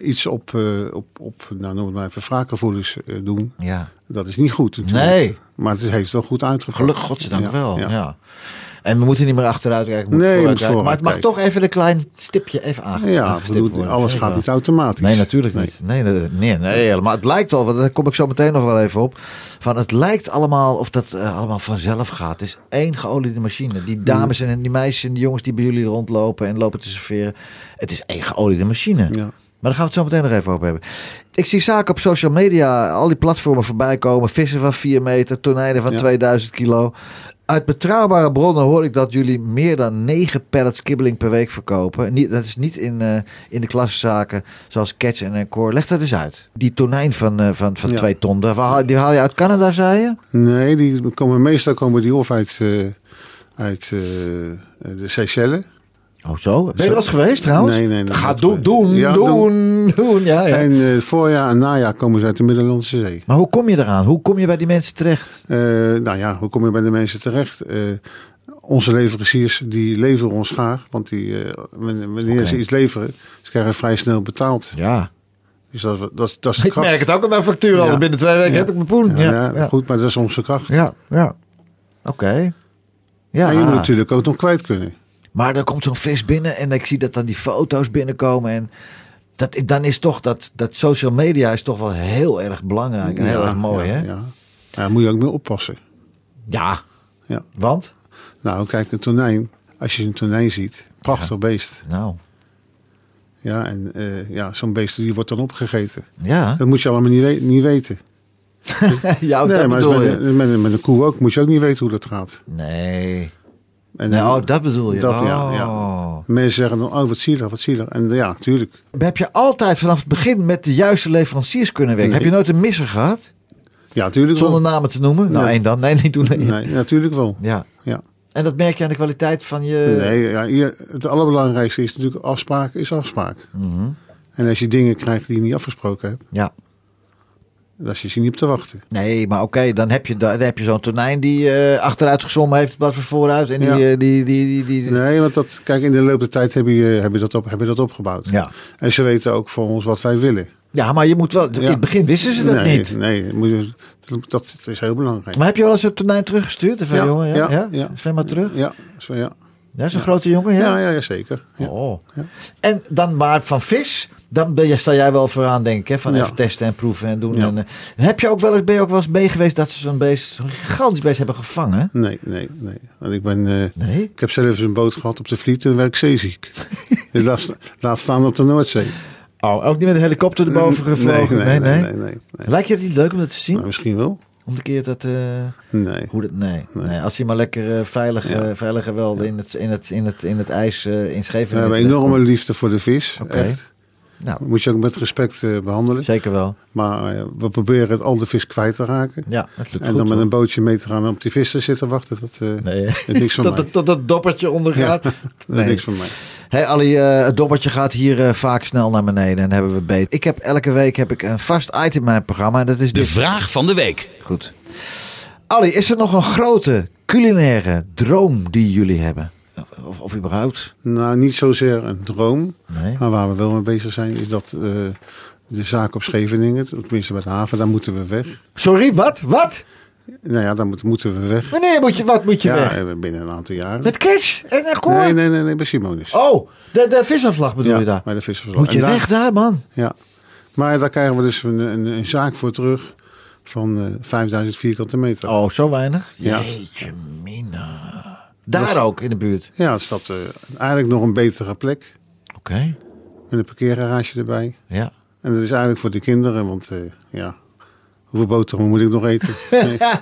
iets op, eh, op, op nou, noem het maar even, wraakgevoelens eh, doen, ja. dat is niet goed natuurlijk. Nee, Maar het heeft wel goed uitgepakt. gelukkig godzijdank Ja, wel. Ja. ja. En we moeten niet meer achteruit kijken. Nee. Maar het mag toch even een klein stipje even aan. Ja, bedoel, alles gaat niet automatisch. Nee, natuurlijk niet. Nee, nee, nee, nee, helemaal. Het lijkt al, want daar kom ik zo meteen nog wel even op. Van het lijkt allemaal of dat eh, allemaal vanzelf gaat. Het is één geoliede machine. Die dames en die meisjes en die jongens die bij jullie rondlopen en lopen te serveren. Het is één geoliede machine. Ja. Maar daar gaan we het zo meteen nog even over hebben. Ik zie zaken op social media, al die platformen voorbij komen. Vissen van 4 meter, tonijnen van Ja. 2000 kilo. Uit betrouwbare bronnen hoor ik dat jullie meer dan 9 pallets kibbeling per week verkopen. Niet, dat is niet in, eh, in de klassenzaken zoals Catch en Core. Leg dat eens uit. Die tonijn van, eh, van, van Ja. 2 ton, daar haal- die haal je uit Canada, zei je? Nee, die komen, meestal komen die of uit, eh, uit eh, de Seychelles. Oh zo? Ben je eens geweest trouwens? Nee, nee, nee. Ga dat- doen, doen, Ja, doen, doen. Ja, ja. En eh, voorjaar en najaar komen ze uit de Middellandse Zee. Maar hoe kom je eraan? Hoe kom je bij die mensen terecht? Eh, nou ja, hoe kom je bij de mensen terecht? Eh, onze leveranciers die leveren ons graag. Want die, wanneer ze iets leveren, ze krijgen vrij snel betaald. Ja. Dus dat, dat, dat is de Ik kracht. merk het ook aan mijn factuur al. Binnen twee weken heb ik mijn poen. Ja. Goed, maar dat is onze kracht. Ja, ja. Oké. Ja, En je moet natuurlijk ook nog kwijt kunnen. Maar er komt zo'n vis binnen en ik zie dat dan die foto's binnenkomen. En dat, dan is toch dat, dat social media is toch wel heel erg belangrijk en heel Ja, erg mooi, ja, hè? Ja. Daar moet je ook mee oppassen. Ja. Ja. Want? Nou, kijk, een tonijn. Als je een tonijn ziet, prachtig beest. Nou, Ja, en eh, ja, zo'n beest die wordt dan opgegeten. ja. Dat moet je allemaal niet, we- niet weten. (laughs) ja, nee, dat maar bedoel met, met, met een koe ook moet je ook niet weten hoe dat gaat. Nee. En nee. Oh, dat bedoel je. Dat, oh. ja, ja. Mensen zeggen dan, oh wat zielig, wat zielig. En ja, tuurlijk. Heb je altijd vanaf het begin met de juiste leveranciers kunnen werken? Nee. Heb je nooit een misser gehad? Ja, tuurlijk Zonder namen te noemen? Nou, Nee. één dan. Nee, niet doen. Nee. Nee, natuurlijk wel. Ja. Ja. En dat merk je aan de kwaliteit van je... Nee, ja, hier, het allerbelangrijkste is natuurlijk afspraak is afspraak. Mhm. En als je dingen krijgt die je niet afgesproken hebt, Ja. Dan zit je niet op te wachten. Nee, maar oké, dan heb je, dan heb je zo'n tonijn die eh, achteruit gezommen heeft plaats van vooruit. En die, Ja. eh, die, die, die, die, Nee, want dat, kijk, in de loop der tijd heb je, heb je, dat, op, heb je dat opgebouwd. Ja. En ze weten ook van ons wat wij willen. ja, maar je moet wel... In het begin wisten ze dat nee, niet. Nee, moet dat, dat is heel belangrijk. Maar heb je wel eens een tonijn teruggestuurd? Van, Ja, jongen, ja? ja, ja, maar terug. Ja, zo, ja. Ja, zo'n grote jongen, ja? Ja, ja, ja zeker. Ja. Oh. En dan maar van vis Dan ben je, sta jij wel vooraan, denk ik, van Ja. even testen en proeven en doen. Ja. En, eh, heb je ook wel eens, ben je ook wel eens mee geweest dat ze zo'n beest, zo'n gigantisch beest hebben gevangen? Nee, nee, nee. Want ik ben... eh, Nee? ik heb zelf eens een boot gehad op de Vliet en werd ik zeeziek. (laughs) dus laat, sta- laat staan op de Noordzee. Oh, ook niet met een helikopter erboven gevlogen? Nee, nee, nee. nee, nee, nee. Lijkt je het niet leuk om dat te zien? Nou, misschien wel. Om de keer dat... eh, Nee. hoe dat, nee, nee. als hij maar lekker eh, veilig, Ja. veilig in, het, in, het, in, het, in het ijs in We Scheveningen hebben enorme liefde voor de vis. Oké. Nou, Moet je ook met respect eh, behandelen. zeker wel. Maar eh, we proberen het al de vis kwijt te raken. Ja, het lukt en goed. dan met hoor. een bootje mee te gaan en op die vis te zitten wachten. Dat eh Nee, is niks van (laughs) tot, mij. het- tot dat doppertje ondergaat. (laughs) dat Nee. is niks van mij. Hey Ali, eh, het dobbertje gaat hier eh, vaak snel naar beneden en hebben we beter. Ik heb elke week heb ik een vast item in mijn programma en dat is De dit. vraag van de week. Goed. Ali, is er nog een grote culinaire droom die jullie hebben? Of, of überhaupt? Nou, niet zozeer een droom. Nee. Maar waar we wel mee bezig zijn, is dat eh, de zaak op Scheveningen, tenminste bij de haven, daar moeten we weg. Sorry, wat? Wat? Nou ja, moet- moeten we weg. Wanneer moet je, wat moet je ja, weg? eh, binnen een aantal jaren. Met cash? En hoor? nee, nee, nee, nee, bij Simonis. Oh, de, de visafslag bedoel ja, je daar? bij de vissersvlag. Moet je En daar- weg daar, man? Ja. Maar daar krijgen we dus een, een, een zaak voor terug van eh 5000 vierkante meter. Oh, zo weinig? Ja. Jeetje mina. Daar ook, in de buurt? Ja, het staat eh, eigenlijk nog een betere plek. Oké, Met een parkeergarage erbij. ja. En dat is eigenlijk voor de kinderen, want eh, ja, hoeveel boterham moet ik nog eten? (laughs)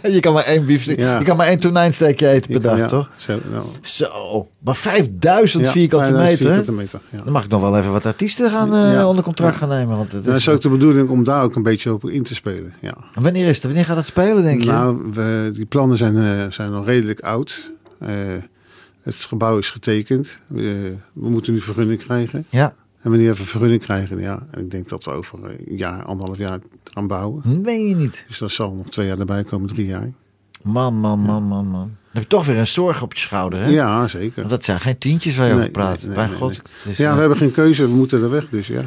Nee. je kan maar één biefstuk, Ja. je kan maar één tonijnsteekje eten per kan- dag, ja, toch? Zo, nou, Zo, maar 5000 ja, vierkante 5000 meter? vierkante meter ja. Dan mag ik nog wel even wat artiesten gaan, eh, onder contract gaan nemen. Want het Dat is, is ook de bedoeling om daar ook een beetje op in te spelen. Ja. En Wanneer is het? Wanneer gaat het spelen, denk je? Nou, we, die plannen zijn, eh, zijn al redelijk oud. Eh, het gebouw is getekend. We, we moeten nu vergunning krijgen. ja. En wanneer we vergunning krijgen, ja, en ik denk dat we over een jaar, anderhalf jaar gaan bouwen. Meen je niet? Dus dat zal nog twee jaar erbij komen, drie jaar. Man, man, man, man, man. Dan heb je toch weer een zorg op je schouder, hè? Ja, zeker. Want dat zijn geen tientjes waar je Nee, over praat. nee, God. Ja, eh, we hebben geen keuze, we moeten er weg, dus ja.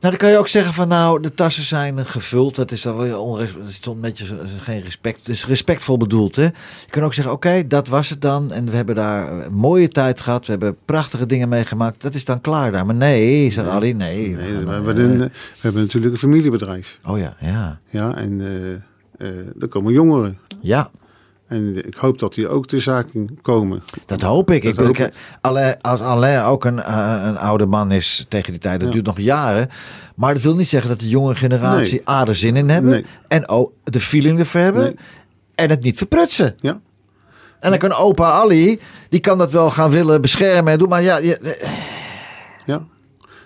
Nou, dan kan je ook zeggen van nou, de tassen zijn eh, gevuld. Dat is dan wel onres- dat is toch een beetje zo- geen respect. Het is respectvol bedoeld, hè? Je kan ook zeggen, oké, dat was het dan. En we hebben daar eh, een mooie tijd gehad. We hebben prachtige dingen meegemaakt. Dat is dan klaar daar. Maar nee, zegt Ali, nee. Nee, we hebben eh, een, we hebben natuurlijk een familiebedrijf. Oh ja, ja. Ja, en eh, eh, er komen jongeren. Ja, En ik hoop dat die ook de zaak in komen. dat hoop ik. Dat ik, hoop ik- Alain, als Alain ook een, eh, een oude man is tegen die tijd, dat Ja. duurt nog jaren. Maar dat wil niet zeggen dat de jonge generatie Nee. A er zin in hebben. Nee. En ook de feeling ervoor hebben. Nee. En het niet verprutsen. Ja, En dan kan opa Ali, die kan dat wel gaan willen beschermen en doen. Maar ja, je- ja.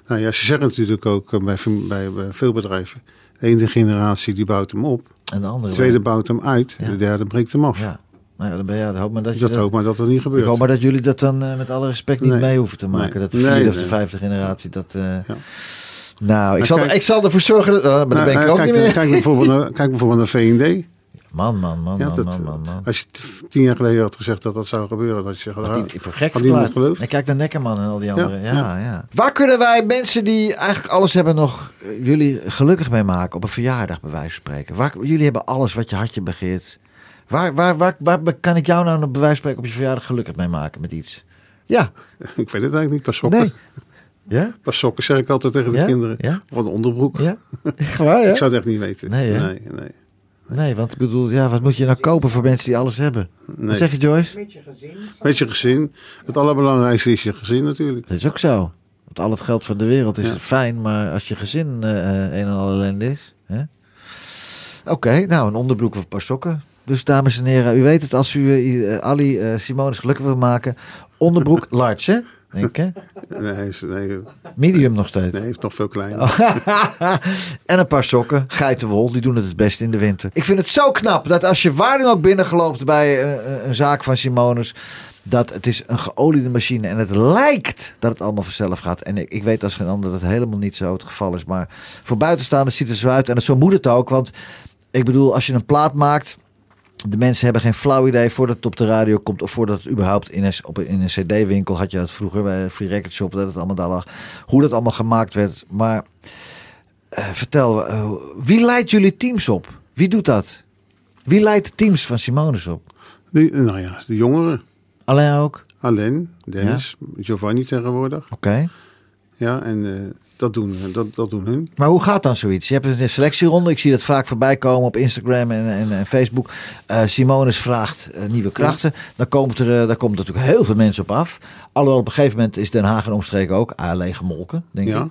Nou ja, ze zeggen natuurlijk ook eh, bij, bij, bij veel bedrijven. De ene generatie die bouwt hem op. en de andere De tweede bouwt hem uit. Ja. De derde breekt hem af. Ja. Nou ja, dan ben je, dan hoop maar dat je Dat hoop maar dat dat niet ik gebeurt. hoop maar dat jullie dat dan eh, met alle respect niet Nee. mee hoeven te maken. Nee. Dat de Nee, vierde of de vijfde generatie dat. Ja. Nou, ik Maar zal, kijk- ik zal ervoor zorgen. Dat, oh, maar dan Nou, ben ik er nou, ook kijk, niet meer. Kijk bijvoorbeeld, (laughs) naar, kijk bijvoorbeeld naar V&D. Man, man, man, Ja, man, dat, man, man, man. Als je tien jaar geleden had gezegd dat dat zou gebeuren, dat je zegt, Had ah, die- voor gek had niemand geloofd. En kijk naar Neckerman en al die anderen. Ja, ja. ja. Waar kunnen wij mensen die eigenlijk alles hebben nog eh, jullie gelukkig mee maken op een verjaardag bij wijze van spreken? Waar, jullie hebben alles wat je hartje begeert. Waar, waar, waar, waar kan ik jou nou wijze van spreken op je verjaardag gelukkig mee maken met iets? Ja. (laughs) Ik weet het eigenlijk niet, pas sokken. Nee. Ja? Pas sokken zeg ik altijd tegen de Ja? kinderen. Ja? Of een onderbroek. Ja? Echt waar, ja? Ik zou het echt niet weten. Nee, nee, nee. Nee, want ik bedoel, ja, wat moet je nou kopen voor mensen die alles hebben? Wat nee. zeg je, Joyce? Met je gezin. Het allerbelangrijkste is je gezin natuurlijk. Dat is ook zo. Want al het geld van de wereld is Ja. fijn, maar als je gezin eh, eh, een en al ellende is. hè? Oké, nou, een onderbroek of een paar sokken. Dus dames en heren, u weet het, als u eh, Ali eh Simonis gelukkig wil maken, onderbroek (laughs) large, hè? Denk ik, hè? (laughs) Nee, hij is, nee, Medium nog steeds. nee, hij is nog veel kleiner. Oh. (laughs) en een paar sokken, geitenwol, die doen het het beste in de winter. Ik vind het zo knap dat als je waar dan ook binnengeloopt bij eh, een zaak van Simonus, dat het is een geoliede machine en het lijkt dat het allemaal vanzelf gaat. En ik, ik weet als geen ander dat het helemaal niet zo het geval is. Maar voor buitenstaanders ziet het zo uit en het, zo moet het ook. Want ik bedoel, als je een plaat maakt, de mensen hebben geen flauw idee voordat het op de radio komt of voordat het überhaupt in een, op, een- in een cd-winkel had je dat vroeger bij Free Record Shop dat het allemaal daar lag. Hoe dat allemaal gemaakt werd. Maar eh, vertel, eh, wie leidt jullie teams op? Wie doet dat? Wie leidt de teams van Simonus op? Die, nou ja, de jongeren. Alleen ook? Alain, Dennis, Giovanni tegenwoordig. Oké. Ja, en eh, dat doen, dat, dat doen hun. Maar hoe gaat dan zoiets? Je hebt een selectieronde. Ik zie dat vaak voorbij komen op Instagram en, en, en Facebook. Eh Simonis vraagt eh, nieuwe krachten. Dan komt er, eh, daar komen natuurlijk heel veel mensen op af. Alhoewel op een gegeven moment is Den Haag en omstreken ook alleen gemolken, denk Ja. ik.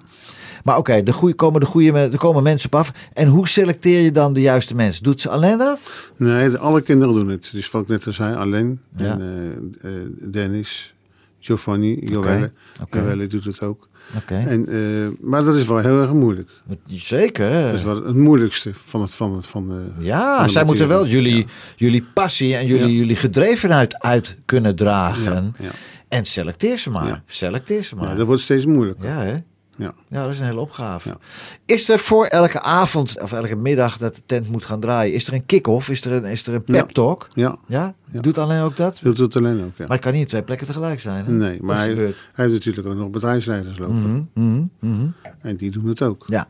Maar oké, de goeie, komen de goede, er komen mensen op af. En hoe selecteer je dan de juiste mensen? Doet ze alleen dat? Nee, alle kinderen doen het. Dus wat ik net al zei, alleen. Ja. En, eh, eh, Dennis, Giovanni, Joelle. Joelle doet het ook. En, eh, maar dat is wel heel erg moeilijk. Zeker. Dat is wel het moeilijkste van het van het van de, Ja, van de zij moeten wel jullie, Ja. jullie passie en jullie, Ja. jullie gedrevenheid uit kunnen dragen. Ja. En selecteer ze maar. Selecteer ze maar. Dat wordt steeds moeilijker. Ja, hè? Ja. Ja, dat is een hele opgave. Ja. Is er voor elke avond of elke middag dat de tent moet gaan draaien, is er een kick-off? Is er een, is er een pep talk? Ja, Ja? Ja. Doet alleen ook dat? dat doet alleen ook. Ja. Maar het kan niet twee plekken tegelijk zijn. Hè? Nee, maar hij, heeft natuurlijk ook nog bedrijfsleiders lopen. Mhm, mhm, mhm. En die doen het ook. Ja.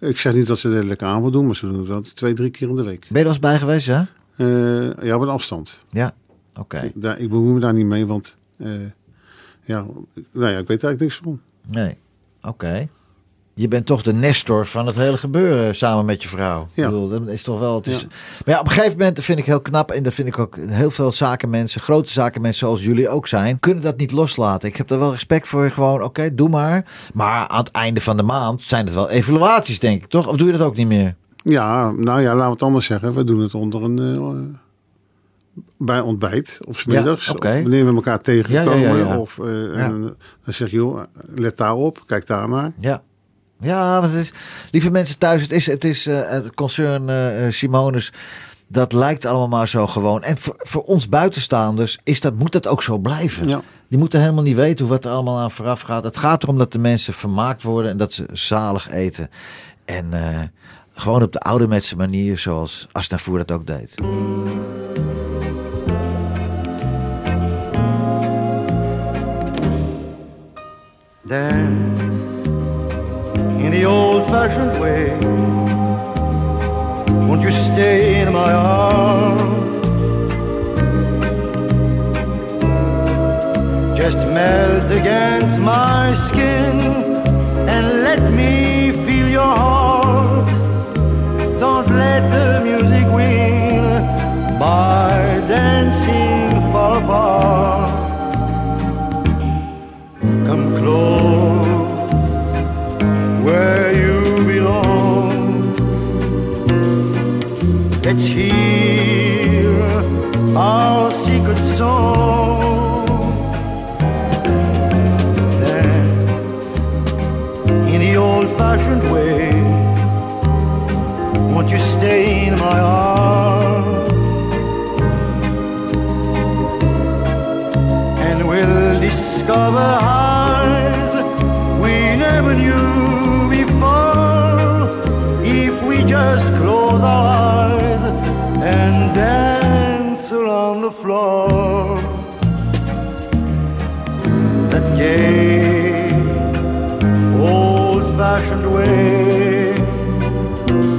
Ik zeg niet dat ze het elke avond doen, maar ze doen het wel twee, drie keer in de week. Ben je er eens bij geweest, ja? Eh, ja, op een afstand. Ja. Oké. Ik, daar, ik bemoei me daar niet mee, want eh, ja, nou ja, ik weet eigenlijk niks van. Nee. Oké. Je bent toch de nestor van het hele gebeuren samen met je vrouw. Ja. Ik bedoel, dat is toch wel. Het is... Ja. Maar ja, op een gegeven moment dat vind ik heel knap. En dat vind ik ook heel veel zakenmensen, grote zakenmensen zoals jullie ook zijn, kunnen dat niet loslaten. Ik heb daar wel respect voor. Gewoon, oké, doe maar. Maar aan het einde van de maand zijn het wel evaluaties, denk ik, toch? Of doe je dat ook niet meer? Ja, nou ja, laten we het anders zeggen. We doen het onder een. eh, bij ontbijt of smiddags. Ja. Of wanneer we elkaar tegenkomen. Ja. Of, eh, en, dan zeg je, joh, let daarop, kijk daarnaar. Ja. Ja, want het is, lieve mensen thuis, het is, het is eh, het concern eh eh, Simonis. Dat lijkt allemaal maar zo gewoon. En voor, voor ons buitenstaanders is dat, moet dat ook zo blijven. Ja. Die moeten helemaal niet weten hoe wat er allemaal aan vooraf gaat. Het gaat erom dat de mensen vermaakt worden en dat ze zalig eten. En gewoon op de ouderwetse manier, zoals Asnavoer dat ook deed. Dance in the old fashioned way. Won't you stay in my arms? Just melt against my skin and let me feel your heart. Don't let the music win by dancing Let's hear our secret song. Dance in the old fashioned way. Won't you stay in my arms? and we'll discover highs we never knew before if we just close our eyes That gay, old fashioned way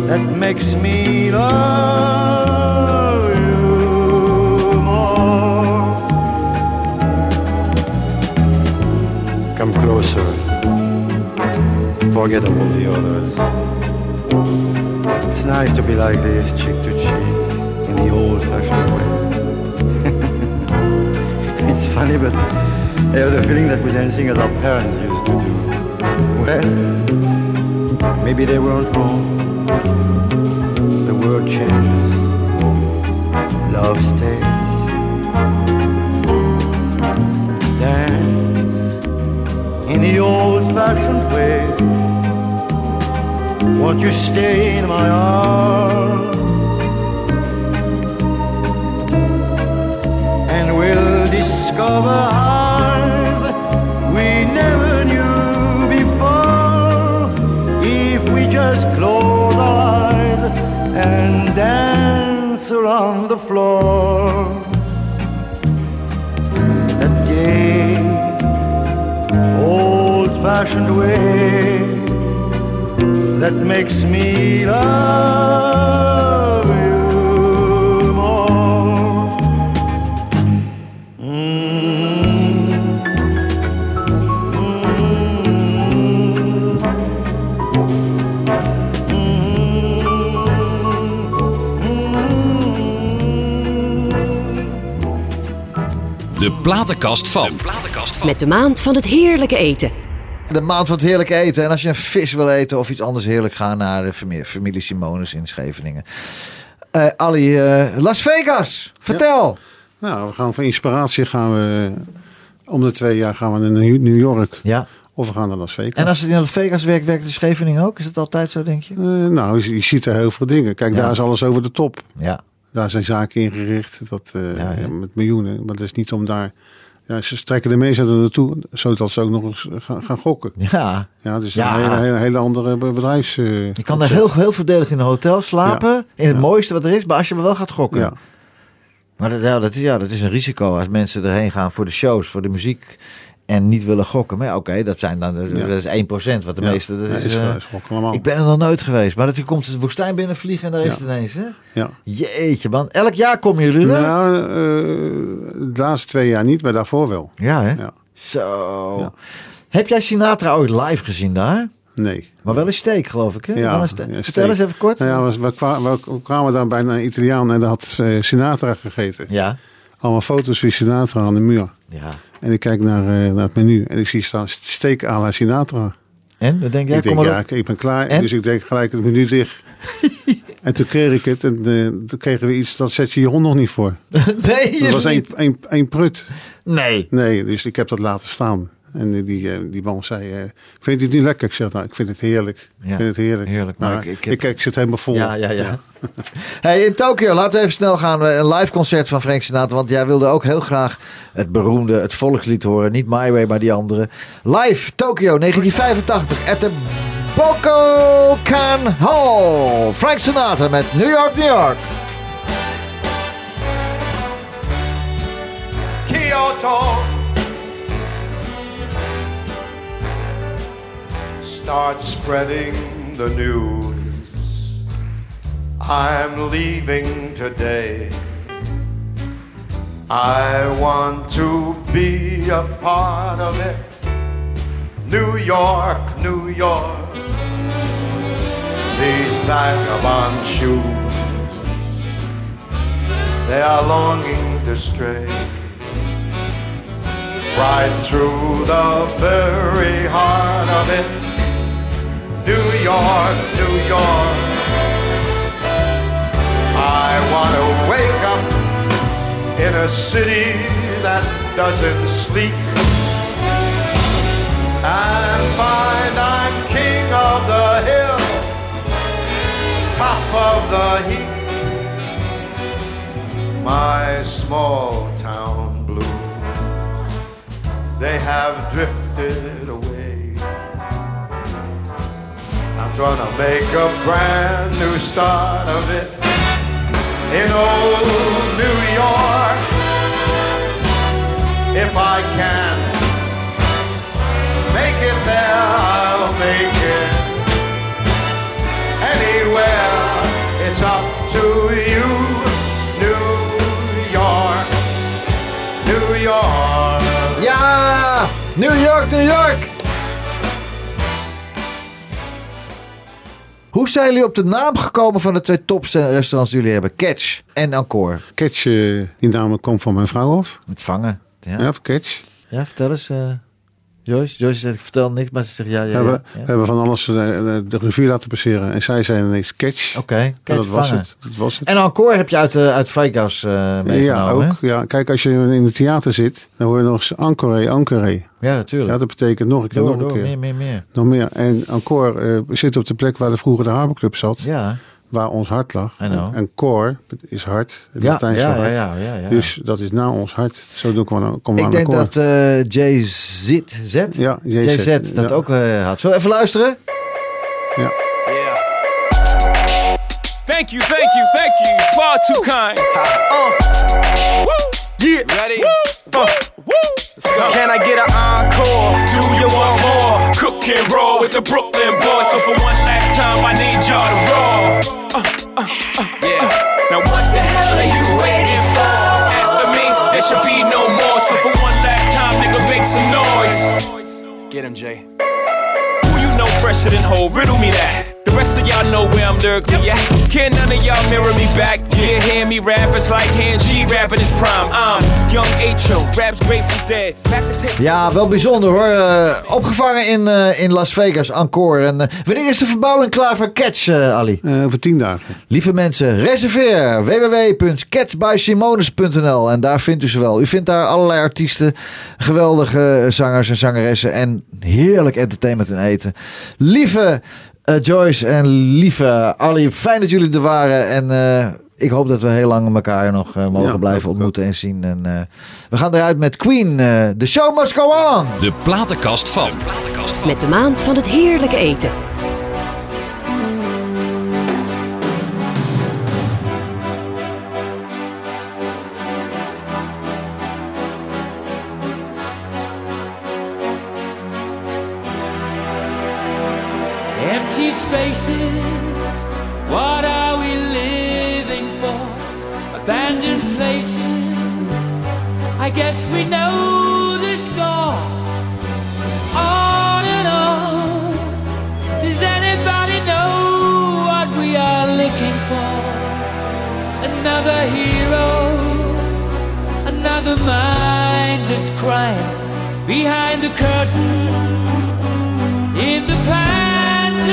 that makes me love you more. Come closer. Forget all the others. It's nice to be like this, cheek to cheek, in the old fashioned way. It's funny, but I have the feeling that we're dancing as our parents used to do. Well, maybe they weren't wrong. The world changes, love stays. Dance in the old fashioned way. Won't you stay in my arms? Discover highs we never knew before if we just close our eyes and dance around the floor. That gay, old fashioned way that makes me love platenkast van. Met de maand van het heerlijke eten. De maand van het heerlijk eten. En als je een vis wil eten of iets anders heerlijk, ga naar de familie, familie Simonus in Scheveningen. Eh Ali, eh, Las Vegas, vertel. Nou, we gaan voor inspiratie gaan we om de twee jaar gaan we naar New York. Ja. Of we gaan naar Las Vegas. En als het in Las Vegas werkt, werkt in Scheveningen ook? Is het altijd zo, denk je? Eh, nou, je, je ziet er heel veel dingen. Kijk, Ja. daar is alles over de top. Ja. Daar zijn zaken ingericht dat, eh, Ja, ja. met miljoenen. Maar dat is niet om daar... Ja, ze trekken de mensen er naartoe, zodat ze ook nog eens gaan, gaan gokken. Ja. Ja, dus Ja. een hele, hele, hele andere be- bedrijfs... eh, Je kan daar heel, heel voordelig in een hotel slapen. In het mooiste wat er is. Maar als je maar wel gaat gokken. Ja. Maar dat, ja, dat, is, ja, dat is een risico als mensen erheen gaan voor de shows, voor de muziek. En niet willen gokken. Maar ja, oké, dat zijn dan dat Ja. is 1%. Wat de Ja. meeste. Dat is, is, eh, is ik ben er nog nooit geweest. Maar dat je komt de woestijn binnenvliegen en daar is het ineens. Hè? Ja. Jeetje man. Elk jaar komen jullie er? Nou, eh, de laatste twee jaar niet, maar daarvoor wel. Ja hè? Zo. Heb jij Sinatra ooit live gezien daar? Nee. Maar wel een steek geloof ik hè? Ja, een Vertel eens even kort. Nou ja, we, we, kwa- we kwamen daar bij een Italiaan en daar had eh, Sinatra gegeten. Ja. Allemaal foto's van Sinatra aan de muur. ja. En ik kijk naar, eh, naar het menu en ik zie staan steak à la Sinatra. En? Wat denk jij? ik denk, ja, ik, ik ben klaar. En? Dus ik denk gelijk het menu dicht. (laughs) en toen kreeg ik het en eh, toen kregen we iets, dat zet je je hond nog niet voor. (laughs) nee, Dat was één prut. Nee. Nee, dus ik heb dat laten staan. En die, die, eh, die man zei, eh, vind je het niet lekker? Ik zeg, nou, ik vind het heerlijk. Ja, ik vind het heerlijk. heerlijk, maar Maar ik- ik ik, heb- ik zit helemaal vol. Ja, ja, ja. (laughs) Hey, in Tokio, laten we even snel gaan. Een live concert van Frank Sinatra. Want jij wilde ook heel graag het beroemde, het volkslied horen. Niet My Way, maar die andere. Live, Tokio, 1985. At the Bokokan Hall. Frank Sinatra met New York, New York. Kyoto. Start spreading the news. I'm leaving today. I want to be a part of it. New York, New York. These vagabond shoes, they are longing to stray right through the very heart of it. New York, New York. I want to wake up in a city that doesn't sleep and find I'm king of the hill, top of the heap. My small town blues, they have drifted away. Gonna make a brand new start of it in old New York. If I can make it there, I'll make it anywhere. It's up to you, New York, New York. Ja, New York, New York. Hoe zijn jullie op de naam gekomen van de twee toprestaurants die jullie hebben? Catch en Encore. Catch, eh, die naam komt van mijn vrouw af. Met vangen. Ja, Ja, ja. voor Catch. vertel eens. eh, Joyce? Joyce zegt, ik vertel niks, maar ze zegt ja, ja, hebben, ja. hebben van alles eh, de, de revue laten passeren. En zij zei ineens Catch. Oké, En Catch dat was het. Dat was het. En Encore heb je uit, eh, uit Vegas eh meegenomen, ja, ook. hè? Ja, kijk, als je in het theater zit, dan hoor je nog eens encore, encore. Ja, natuurlijk. Ja, dat betekent nog een keer, door, nog een keer. meer, meer, meer. Nog meer. En encore eh, zit op de plek waar de vroeger de Haberclub zat, Ja, waar ons hart lag. En, en core is hart, het ja, Latijns ja, voor ja, hart. ja, ja, ja. Dus dat is na ons hart. Zo doen we komen we Ik aan denk de dat eh JZ, Z, Ja, JZ, JZ, dat ja. ook eh, had. Zullen we even luisteren? Ja. Yeah. Thank you, thank you, thank you. Far too kind. Uh. Woo. Yeah. Ready? Woo. Uh. Woo. Let's go. Can I get an encore? Do you want more? Cook and roll with the Brooklyn boys. So for one last time, I need y'all to roll. Uh, uh, uh, yeah. Now what the hell are you waiting for? After me, there should be no more. So for one last time, nigga, make some noise. Get him, Jay. Who you know fresher than whole? Riddle me that. The rest of y'all know where I'm lyrically at. Can none of y'all mirror me back? Yeah, hear me rap, it's like hand G rapping his prime. I'm young H.O., raps Grateful Dead. Back to take Ja, wel bijzonder hoor. Eh, opgevangen in, eh, in Las Vegas, Encore. En, eh, wanneer is de verbouwing klaar voor Catch, eh, Ali? Eh, over tien dagen. Lieve mensen, reserveer www.catchbysimones.nl en daar vindt u ze wel. U vindt daar allerlei artiesten, geweldige zangers en zangeressen en heerlijk entertainment en eten. Lieve Joyce en lieve Ali, fijn dat jullie er waren en eh, ik hoop dat we heel lang elkaar nog eh, mogen Ja, blijven ontmoeten en zien. En, eh, we gaan eruit met Queen, eh The Show Must Go On! De platenkast van. Met de maand van het heerlijke eten. Spaces, what are we living for? Abandoned places, I guess we know the score. On and on, does anybody know what we are looking for? Another hero, another mindless crime behind the curtain in the pantomime.